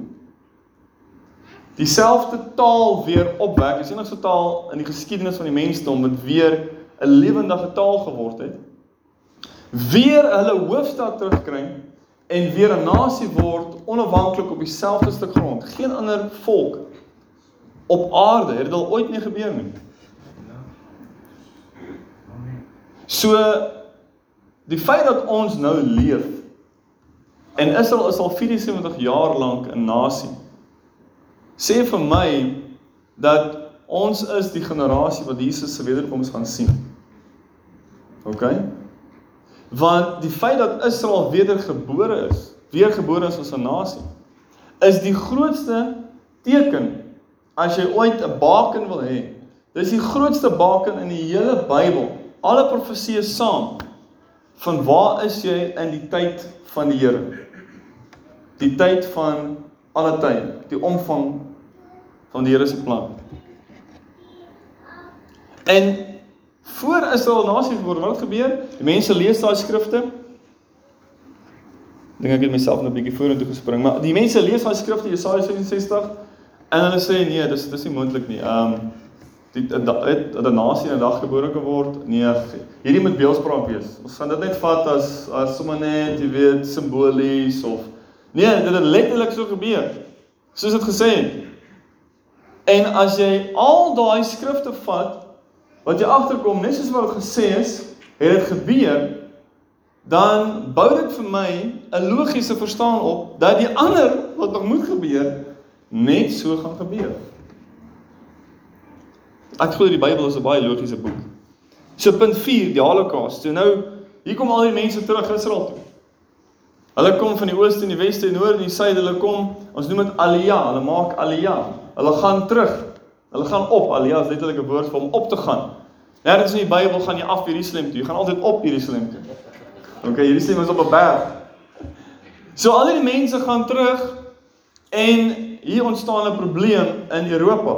dieselfde taal weer opwek. Dis enigste taal in die geskiedenis van die mensdom wat weer 'n lewendige taal geword het. Weer hulle hoofstad terugkry en weer 'n nasie word onafhanklik op dieselfde stuk grond. Geen ander volk op aarde het dit al ooit nie gebeur nie. So die feit dat ons nou leef en Israel is al 74 jaar lank 'n nasie sê vir my dat ons is die generasie wat Jesus se wederkoms gaan sien. OK? Want die feit dat Israel wedergebore is, weergebore is as 'n nasie, is die grootste teken as jy ooit 'n baken wil hê. Dis die grootste baken in die hele Bybel. Alle profeseë saam van waar is jy in die tyd van die Here? Die tyd van alle tye, die omvang van die Here se plan. En Voor Israel nasie geword, wat gebeur? Die mense lees daai skrifte. Dink ek het myself net 'n bietjie vorentoe gespring, maar die mense lees daai skrifte Jesaja 66 en hulle sê nee, dis dis nie moontlik nie. Ehm um, die het 'n nasie in 'n dag gebore geword. Nee, hierdie moet beeldspraak wees. Ons gaan dit net vat as as sommer net, jy weet, simbolies of nee, dit het letterlik so gebeur. Soos dit gesê het. En as jy al daai skrifte vat wat jy agterkom, net soos wat gesê is, het dit gebeur, dan bou dit vir my 'n logiese verstaan op dat die ander wat nog moet gebeur net so gaan gebeur. Ek glo die Bybel is 'n baie logiese boek. So punt 4, die Holocaust. So nou, hier kom al die mense terug Israel toe. Hulle kom van die ooste en die weste en noorde en die suide, hulle kom, ons noem dit Aliyah, hulle maak Aliyah. Hulle gaan terug. Hulle gaan op. Aliyah is letterlik 'n woord vir om op te gaan. Nêrens in die Bybel gaan jy af Jerusalem toe. Jy gaan altyd op Jerusalem toe. OK, Jerusalem is op 'n berg. So al die mense gaan terug en hier ontstaan 'n probleem in Europa.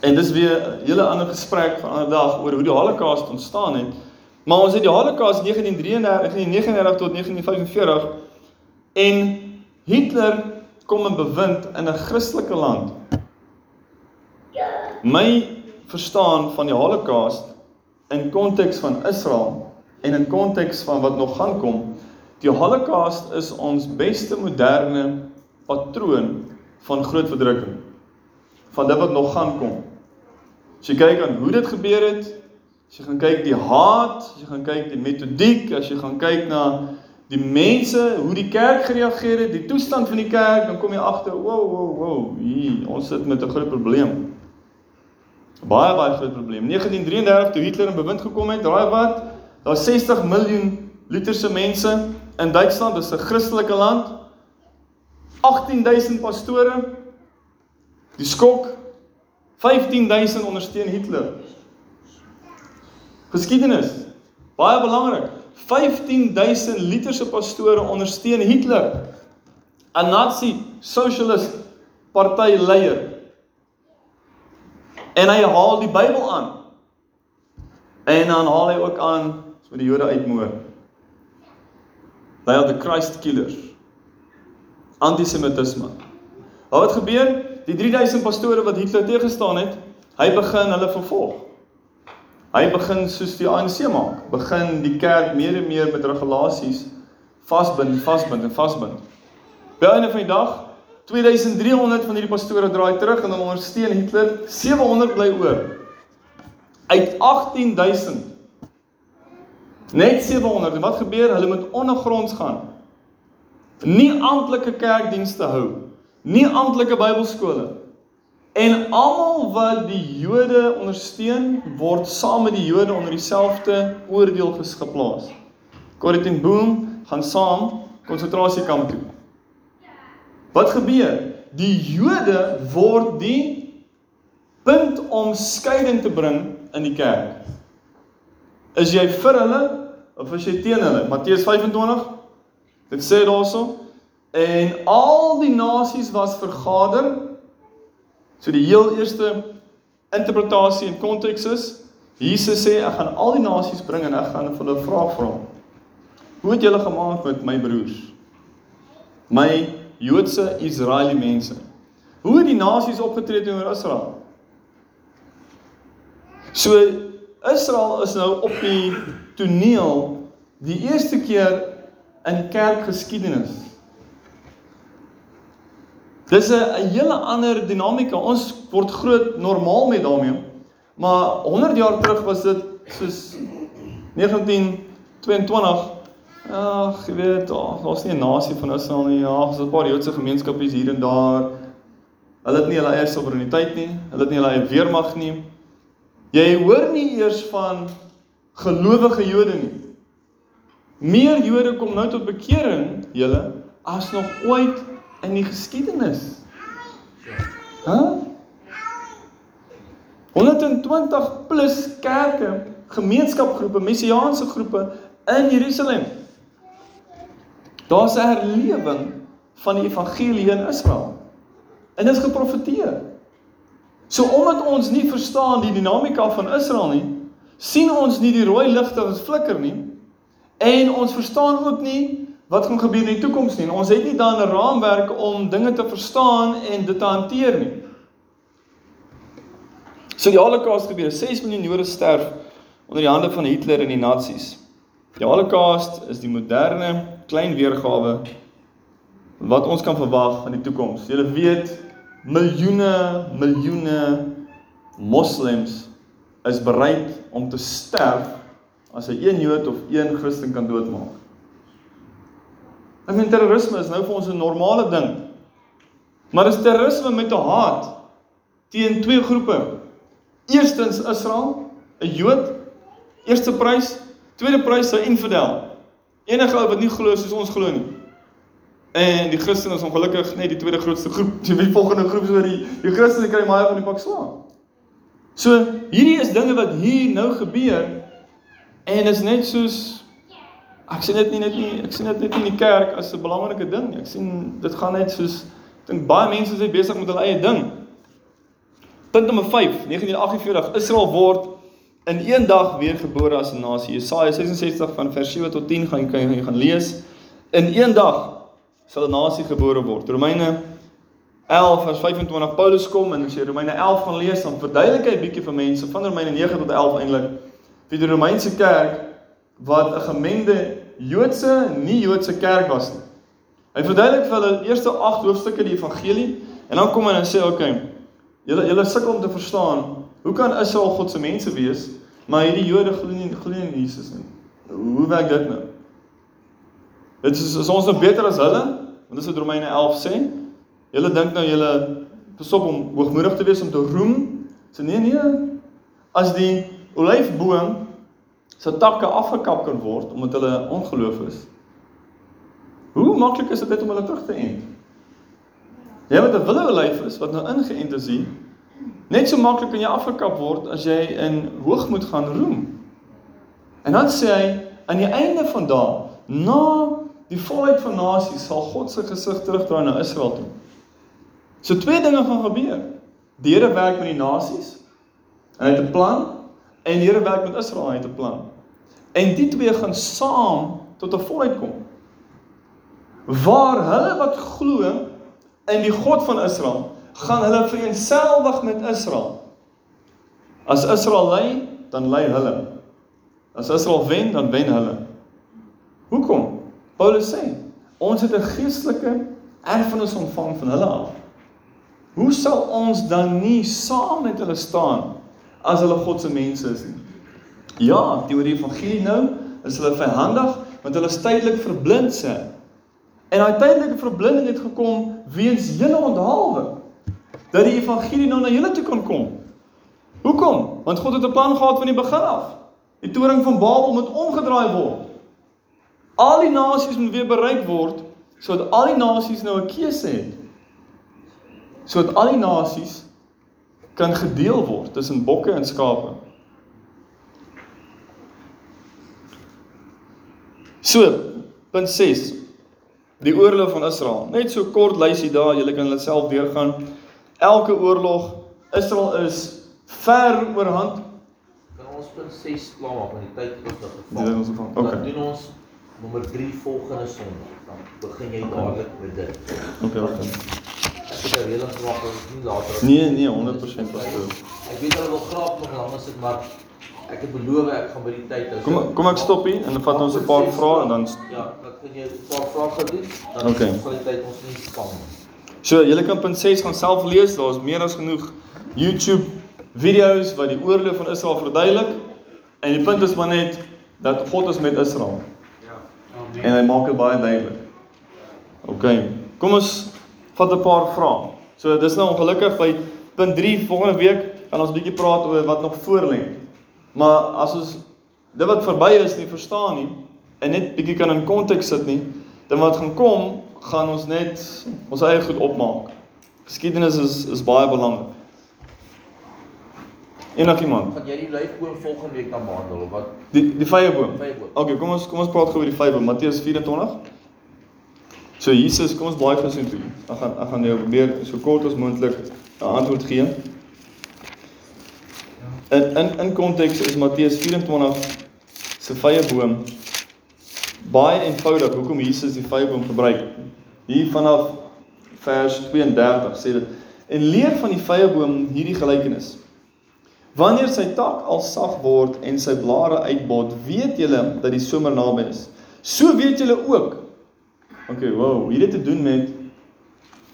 En dis weer 'n hele ander gesprek van 'n ander dag oor hoe die Holocaust ontstaan het. Maar ons het die Holocaust 1933 1939 tot 1945 en Hitler kom in bewind in 'n Christelike land. My verstaan van die Holocaust in konteks van Israel en in konteks van wat nog gaan kom, die Holocaust is ons beste moderne patroon van groot verdrukking van dit wat nog gaan kom. As jy kyk aan hoe dit gebeur het, as jy gaan kyk die haat, as jy gaan kyk die metodiek, as jy gaan kyk na die mense, hoe die kerk gereageer het, die toestand van die kerk, dan kom jy agter, wow, wow, wow, hier, ons sit met 'n groot probleem. Baie baie groot probleem. 1933 toe Hitler in bewind gekom het, raai wat? Daar's 60 miljoen literse mense in Duitsland, dis 'n Christelike land. 18000 pastore. Die skok 15000 ondersteun Hitler. Geskiedenis. Baie belangrik. 15000 literse pastore ondersteun Hitler. 'n Nazi sosialis party leier. En hy haal die Bybel aan. En dan haal hy ook aan so die Jode uitmoor. They are the Christ killers. Antisemitisme. Wat gebeur? Die 3000 pastore wat Hitler teëgestaan het, hy begin hulle vervolg. Hy begin soos die ANC maak, begin die kerk meer en meer met regulasies vasbind, vasbind en vasbind. By einde van die dag 2300 van hierdie pastore draai terug en dan ondersteun Hitler, 700 bly oor. Uit 18000 Net 700. En wat gebeur? Hulle moet ondergronds gaan. Nie amptelike kerkdienste hou nie amptelike Bybelskole. En almal wat die Jode ondersteun, word saam met die Jode onder dieselfde oordeel geplaas. Corrie ten Boom gaan saam konsentrasiekamp toe. Wat gebeur? Die Jode word die punt om skeiding te bring in die kerk. Is jy vir hulle of is jy teen hulle? Matteus 25 Dit sê daarso En al die nasies was vergader. So die heel eerste interpretasie en konteks is Jesus sê ek gaan al die nasies bring en ek gaan hulle vra vra. Hoe het julle gemaak met my broers? My Joodse Israeliese mense. Hoe het die nasies opgetree teenoor Israel? So Israel is nou op die toneel die eerste keer in kerkgeskiedenis Dis 'n hele ander dinamika. Ons word groot normaal met daarmee. Maar 100 jaar terug was dit soos 1922. Ag, jy weet, daar's nie 'n nasie van Israel nie. Ja, daar's 'n paar Joodse gemeenskappe hier en daar. Hulle het nie hulle eie soewereiniteit nie. Hulle het nie hulle eie weermag nie. Jy hoor nie eers van gelowige Jode nie. Meer Jode kom nou tot bekering, julle, as nog ooit in die geskiedenis. Hæ? Huh? 120 plus kerke, gemeenskapgroepe, messiaanse groepe in Jerusalem. Daar's 'n herlewing van die evangelie in Israel. En dit is geprofeteer. So omdat ons nie verstaan die dinamika van Israel nie, sien ons nie die rooi ligte wat flikker nie en ons verstaan ook nie wat gaan gebeur in die toekoms nie. Ons het nie dan 'n raamwerk om dinge te verstaan en dit te hanteer nie. So die Holocaust gebeur, 6 miljoen Jode sterf onder die hande van Hitler en die Nazis. Die Holocaust is die moderne klein weergawe wat ons kan verwag van die toekoms. Jy weet miljoene miljoene moslems is bereid om te sterf as hy een Jood of een Christen kan doodmaak. Ek meen terrorisme is nou vir ons 'n normale ding. Maar dis terrorisme met 'n haat teen twee groepe. Eerstens Israel, 'n Jood, eerste prys, tweede prys 'n infidel. Enige ou wat nie glo soos ons glo nie. En die Christene is ongelukkig net die tweede grootste groep. Die volgende groep is oor die die Christene kry baie van die pak swaar. So hierdie is dinge wat hier nou gebeur en is net soos Ek sien dit nie net nie, ek sien dit net in die kerk as 'n belangrike ding nie. Ek sien dit gaan net soos ek dink baie mense is besig met hulle eie ding. Punt nommer 5, 1948, Israel word in een dag weer gebore as 'n nasie. Jesaja 66 van vers 7 tot 10 gaan jy gaan lees. In een dag sal 'n nasie gebore word. Romeine 11 vers 25 Paulus kom en as jy Romeine 11 gaan lees, dan verduidelik hy 'n bietjie vir mense van Romeine 9 tot 11 eintlik wie die Romeinse kerk wat 'n gemengde Joodse en nie-Joodse kerk was nie. Hy verduidelik vir hulle eerste 8 hoofstukke die evangelie en dan kom hy en sê oké, okay, julle julle sukkel om te verstaan, hoe kan Israel God se mense wees, maar hierdie Jode glo nie glo nie in Jesus nie. Hoe werk dit nou? Dit is, is ons nou beter as hulle? Want dis wat Romeine 11 sê. Julle dink nou julle besop om hoogmoedig te wees om te roem? Sê nee nee. As die olyfboom se takke afgekap kan word omdat hulle ongeloof is. Hoe maklik is dit om hulle terug te ent? Jy wat 'n wille olyf is wat nou ingeënt is hier. Net so maklik kan jy afgekap word as jy in hoogmoed gaan roem. En dan sê hy aan die einde van daai, na die volheid van nasies sal God se gesig terugdraai na Israel toe. So twee dinge gaan gebeur. Die Here werk met die nasies. En hy het 'n plan en die Here werk met Israel, hy het 'n plan. En die twee gaan saam tot 'n volheid kom. Waar hulle wat glo in die God van Israel, gaan hulle vereenselwig met Israel. As Israel lei, dan lei hulle. As Israel wen, dan wen hulle. Hoekom? Paulus sê, ons het 'n geestelike erfenis ontvang van hulle af. Hoe sal ons dan nie saam met hulle staan as hulle God se mense is nie? Ja, die oor die evangelie nou is hulle vyandig want hulle is tydelik verblind sê. En daai tydelike verblinding het gekom weens julle onthaalwe dat die evangelie nou na julle toe kan kom. Hoekom? Want God het 'n plan gehad van die begin af. Die toring van Babel moet omgedraai word. Al die nasies moet weer bereik word sodat al die nasies nou 'n keuse het. Sodat al die nasies kan gedeel word tussen bokke en skape. So, punt 6. Die oorlog van Israel. Net so kort lysie daar, julle kan dit self deurgaan. Elke oorlog Israel is ver oorhand. Kan ons punt 6 klaar maak met die tyd wat ons geval. Dit ons geval. Dan Okay. doen ons nommer 3 volgende Sondag. Dan begin jy dadelik met dit. Okay, okay. Ek het gemaak dat ons nie later as- Nee, nee, 100% was dit. Ek weet hulle wil graag nog langer sit, maar ek het beloof ek gaan by die tyd hou. Kom kom ek stop hier en dan vat ons 'n paar vrae en dan Ja, dan kan jy 'n paar vrae gedoen. Dan Okay. sal die tyd ons nie span nie. So, julle kan punt 6 gaan self lees. Daar's meer as genoeg YouTube video's wat die oorlog van Israel verduidelik. En die punt is maar net dat God is met Israel Amen. en hy maak dit baie duidelik. OK. Kom ons vat 'n paar vrae. So, dis nou ongelukkig by punt 3 volgende week gaan ons 'n bietjie praat oor wat nog voor lê. Maar as ons dit wat verby is nie verstaan nie en net bietjie kan in konteks sit nie, dan wat gaan kom, gaan ons net ons eie goed opmaak. Geskiedenis is is baie belangrik. Enigiemand? Gaan jy die lyfboom volgende week dan behandel of wat? Die die vyeboom. Vyeboom. Okay, kom ons kom ons praat gou oor die vyeboom. Matteus 24. So Jesus, kom ons blaai gou so toe. Ek gaan ek gaan jou probeer so kort as moontlik 'n antwoord gee. In in in konteks is Matteus 24 se vyeboom baie eenvoudig hoekom Jesus die vyeboom gebruik. Hier vanaf vers 32 sê dit en leer van die vyeboom hierdie gelykenis. Wanneer sy tak al sag word en sy blare uitbot, weet julle dat die somer naby is. So weet julle ook. Okay, wow, hier het te doen met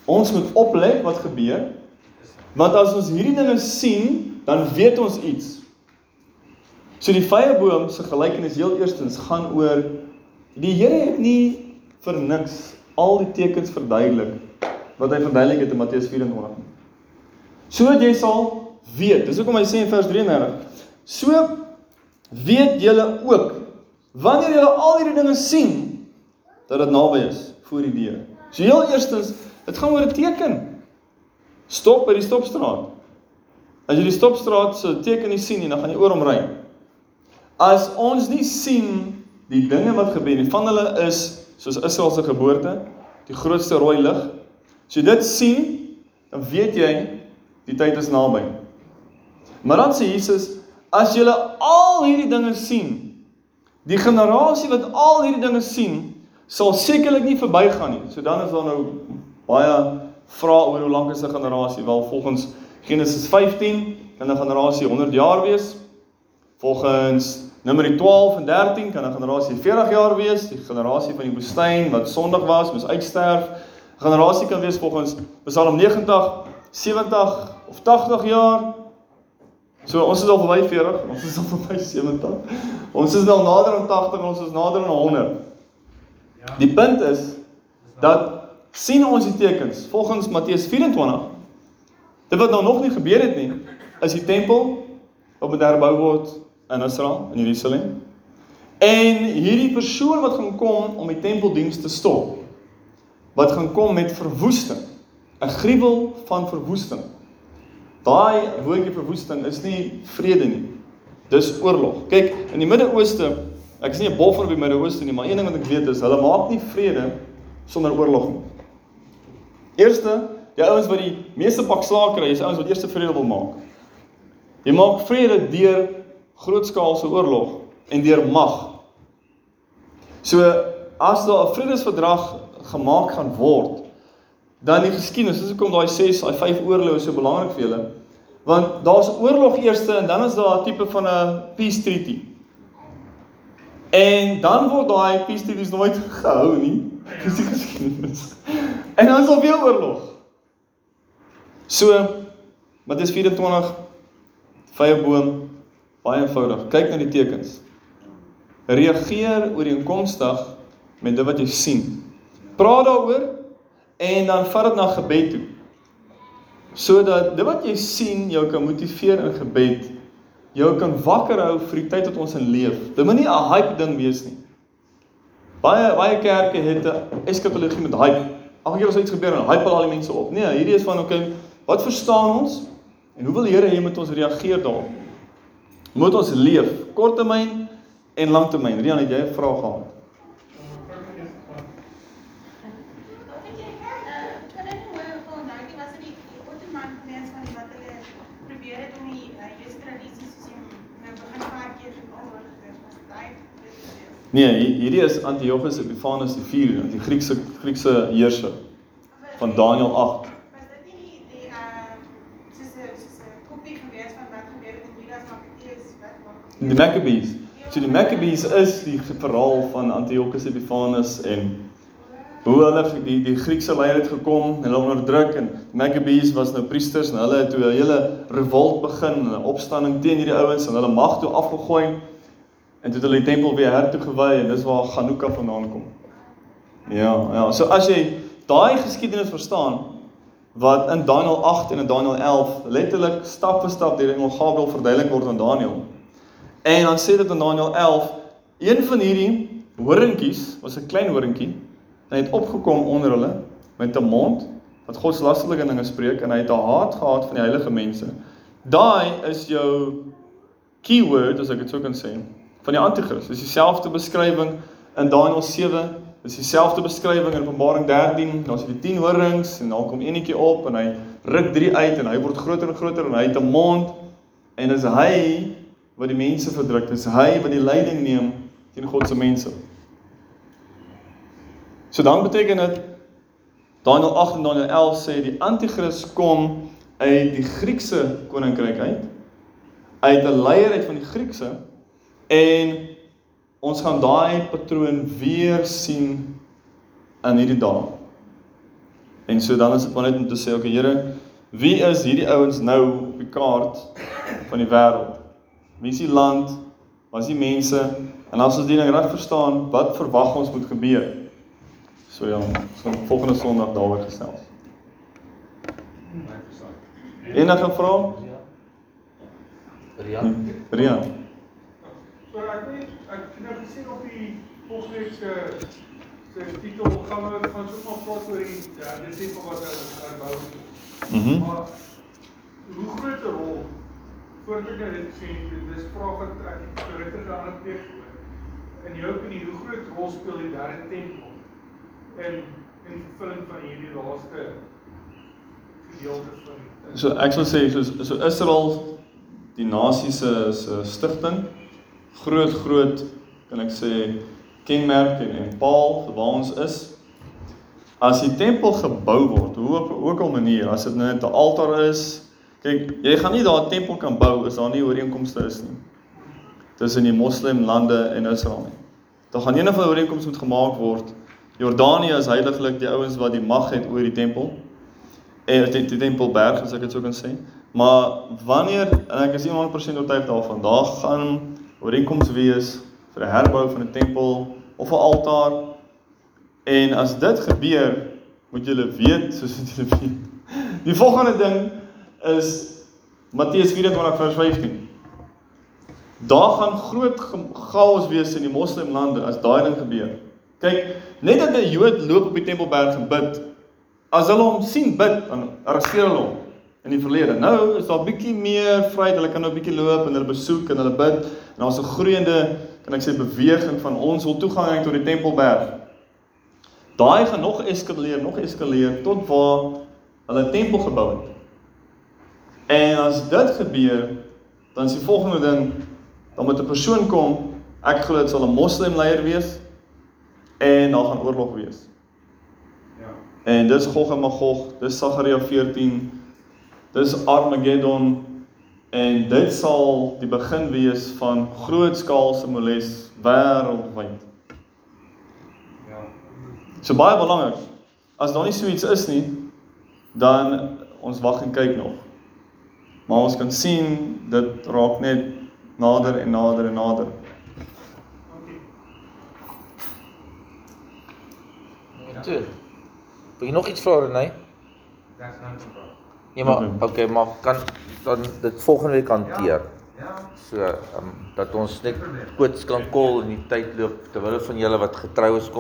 ons moet oplet wat gebeur. Want as ons hierdie dinge sien, dan weet ons iets. So die vyeboom se gelykenis heel eerstens gaan oor die Here het nie vir niks al die tekens verduidelik wat hy verduidelik het in Matteus 24. So jy sal weet. Dis hoekom hy sê in vers 33. So weet julle ook wanneer julle al hierdie dinge sien dat dit naby is voor die deur. So heel eerstens, dit gaan oor 'n teken. Stop by die stopstraat. As jy die stopstraat se teken nie sien nie, dan gaan jy oor hom ry. As ons nie sien die dinge wat gebeur nie, van hulle is soos Israel se geboorte, die grootste rooi lig. As jy dit sien, dan weet jy die tyd is naby. Maar dan sê Jesus, as julle al hierdie dinge sien, die generasie wat al hierdie dinge sien, sal sekerlik nie verbygaan nie. So dan is daar nou baie vrae oor hoe lank is 'n generasie? Wel volgens Genesis 15 kan 'n generasie 100 jaar wees. Volgens Numeri 12 en 13 kan 'n generasie 40 jaar wees. Die generasie van die woestyn wat sondig was, moes uitsterf. 'n Generasie kan wees volgens Psalm 90, 70 of 80 jaar. So ons is al verby 40, ons is al verby 70. Ons is nou nader aan 80 en ons is nader aan 100. Ja. Die punt is dat sien ons die tekens volgens Matteus 24. Dit wat nou nog nie gebeur het nie, is die tempel wat moet herbou word in Israel in Jerusalem. En hierdie persoon wat gaan kom om die tempeldiens te stop, wat gaan kom met verwoesting, 'n gruwel van verwoesting. Daai woordjie verwoesting is nie vrede nie. Dis oorlog. Kyk, in die Midde-Ooste, ek is nie 'n boffer op die Midde-Ooste nie, maar een ding wat ek weet is hulle maak nie vrede sonder oorlog nie. Eerste, die ouens wat die meeste pak slaag kry, is ouens wat eers vrede wil maak. Jy maak vrede deur grootskaalse oorlog en deur mag. So as daar 'n vredesverdrag gemaak gaan word, dan die geskiedenis, dis hoekom daai 6, daai 5 oorloë so belangrik vir julle. Want daar's oorlog eerste en dan is daar 'n tipe van 'n peace treaty. En dan word daai peace treaties nooit gehou nie. Dis die geskiedenis. En dan is daar weer oorlog. So Matteus 24 vyeboom baie eenvoudig. Kyk na die tekens. Reageer ooreenkomstig met dit wat jy sien. Praat daaroor en dan vat dit na gebed toe. Sodat dit wat jy sien jou kan motiveer in gebed, jou kan wakker hou vir die tyd wat ons in leef. Dit moet nie 'n hype ding wees nie. Baie baie kerke het 'n eskatologie met hype. Elke keer as iets gebeur, dan hype al die mense op. Nee, hierdie is van okay, wat verstaan ons en hoe wil die Here hê moet ons reageer daarop? Moet ons leef korttermyn en langtermyn? Rian, het jy 'n vraag gehad? Nee, hierdie is Antiochus Epiphanes 4, die Griekse Griekse heerser van Daniël 8. Was dit nie die die uh soos 'n soos 'n kopie gewees van wat gebeur het in Judas Maccabeus wat maak? Die Maccabees. So die Maccabees is die verhaal van Antiochus Epiphanes en hoe hulle die die Griekse leier het gekom hulle onderdruk en Maccabees was nou priesters en hulle het toe 'n hele revolt begin, 'n opstanding teen hierdie ouens en hulle mag toe afgegooi en toe het hulle die tempel weer hertoegewy en dis waar Hanukkah vandaan kom. Ja, ja. So as jy daai geskiedenis verstaan wat in Daniël 8 en in Daniël 11 letterlik stap vir stap deur engel Gabriël verduidelik word aan Daniël. En dan sê dit in Daniël 11, een van hierdie horentjies was 'n klein horentjie Hy het opgekom onder hulle met 'n mond wat godslasterlike dinge spreek en hy het 'n haat gehad van die heilige mense. Daai is jou keyword as ek dit sou kan sê van die anti-kris. Dis dieselfde beskrywing in Daniël 7, dis dieselfde beskrywing in Openbaring 13. Daar's die 10 horings en dan kom eenetjie op en hy ruk drie uit en hy word groter en groter en hy het 'n mond En dis hy wat die mense verdruk. Dis hy wat die leiding neem teen God se mense. So dan beteken dit Daniël 8 en Daniël 11 sê die anti-kris kom uit die Griekse koninkryk uit. Uit 'n leier uit van die Griekse en ons gaan daai patroon weer sien in hierdie dae. En so dan is dit maar net om te sê, okay Here, wie is hierdie ouens nou op die kaart van die wêreld? Wie is die land? Wat is die mense? En as ons die ding reg verstaan, wat verwag ons moet gebeur? So ja, ons gaan volgende Sondag daaroor gesels. Enige vrae? Rian, Rian. So ek weet ek het nou gesien op die volgende se se titel gaan we gaan so maar praat oor die ja, die tipe wat hulle herbou. Mhm. Maar hoe groot 'n rol voordat nou dit sien, dis vraag wat ek regtig aan ander plek in jou opinie hoe groot rol speel die derde tempel in in vervulling van hierdie laaste gedeelte van So ek sal sê so so Israel die nasie se se stigting groot groot kan ek sê kenmerk en, en paal waar ons is. As die tempel gebou word, hoe op ook al manier, as dit net 'n altaar is, kyk, jy gaan nie daar 'n tempel kan bou as daar nie ooreenkomste is nie. Tussen die moslim lande en Israel nie. Daar gaan enige ooreenkoms moet gemaak word. Jordanië is heiliglik die ouens wat die mag het oor die tempel. En die, die tempelberg as ek dit sou kan sê. Maar wanneer en ek is nie 100% oortuig daarvan, daar gaan ooreenkomste wees vir 'n herbou van 'n tempel of 'n altaar. En as dit gebeur, moet julle weet, soos wat julle weet. Die volgende ding is Matteus 24 vers 15. Daar gaan groot chaos wees in die moslimlande as daai ding gebeur. Kyk, net dat 'n Jood loop op die Tempelberg en bid, as hulle hom sien bid, dan arresteer hulle hom in die verlede. Nou is daar bietjie meer vryheid, hulle kan nou bietjie loop en hulle besoek en hulle bid en daar's 'n groeiende, kan ek sê, beweging van ons wil toegang hê tot die Tempelberg. Daai gaan nog eskaleer, nog eskaleer tot waar hulle 'n tempel gebou het. En as dit gebeur, dan is die volgende ding, dan moet 'n persoon kom, ek glo dit sal 'n moslim leier wees en daar gaan oorlog wees. Ja. En dis Gog en Magog, dis Sagaria 14. Dis Armageddon en dit sal die begin wees van grootskaalse moles wêreldwyd. Ja. So baie belangrik. As daar nie so iets is nie, dan ons wag en kyk nog. Maar ons kan sien dit raak net nader en nader en nader. Okay. toe. Wil jy nog iets vra Renay? Daar's nou te praat. Nee, maar Okay. okay, maar kan dan dit volgende week hanteer. Ja, So, ehm um, dat ons net quotes kan call in die tyd loop terwyl van julle wat getrou is kom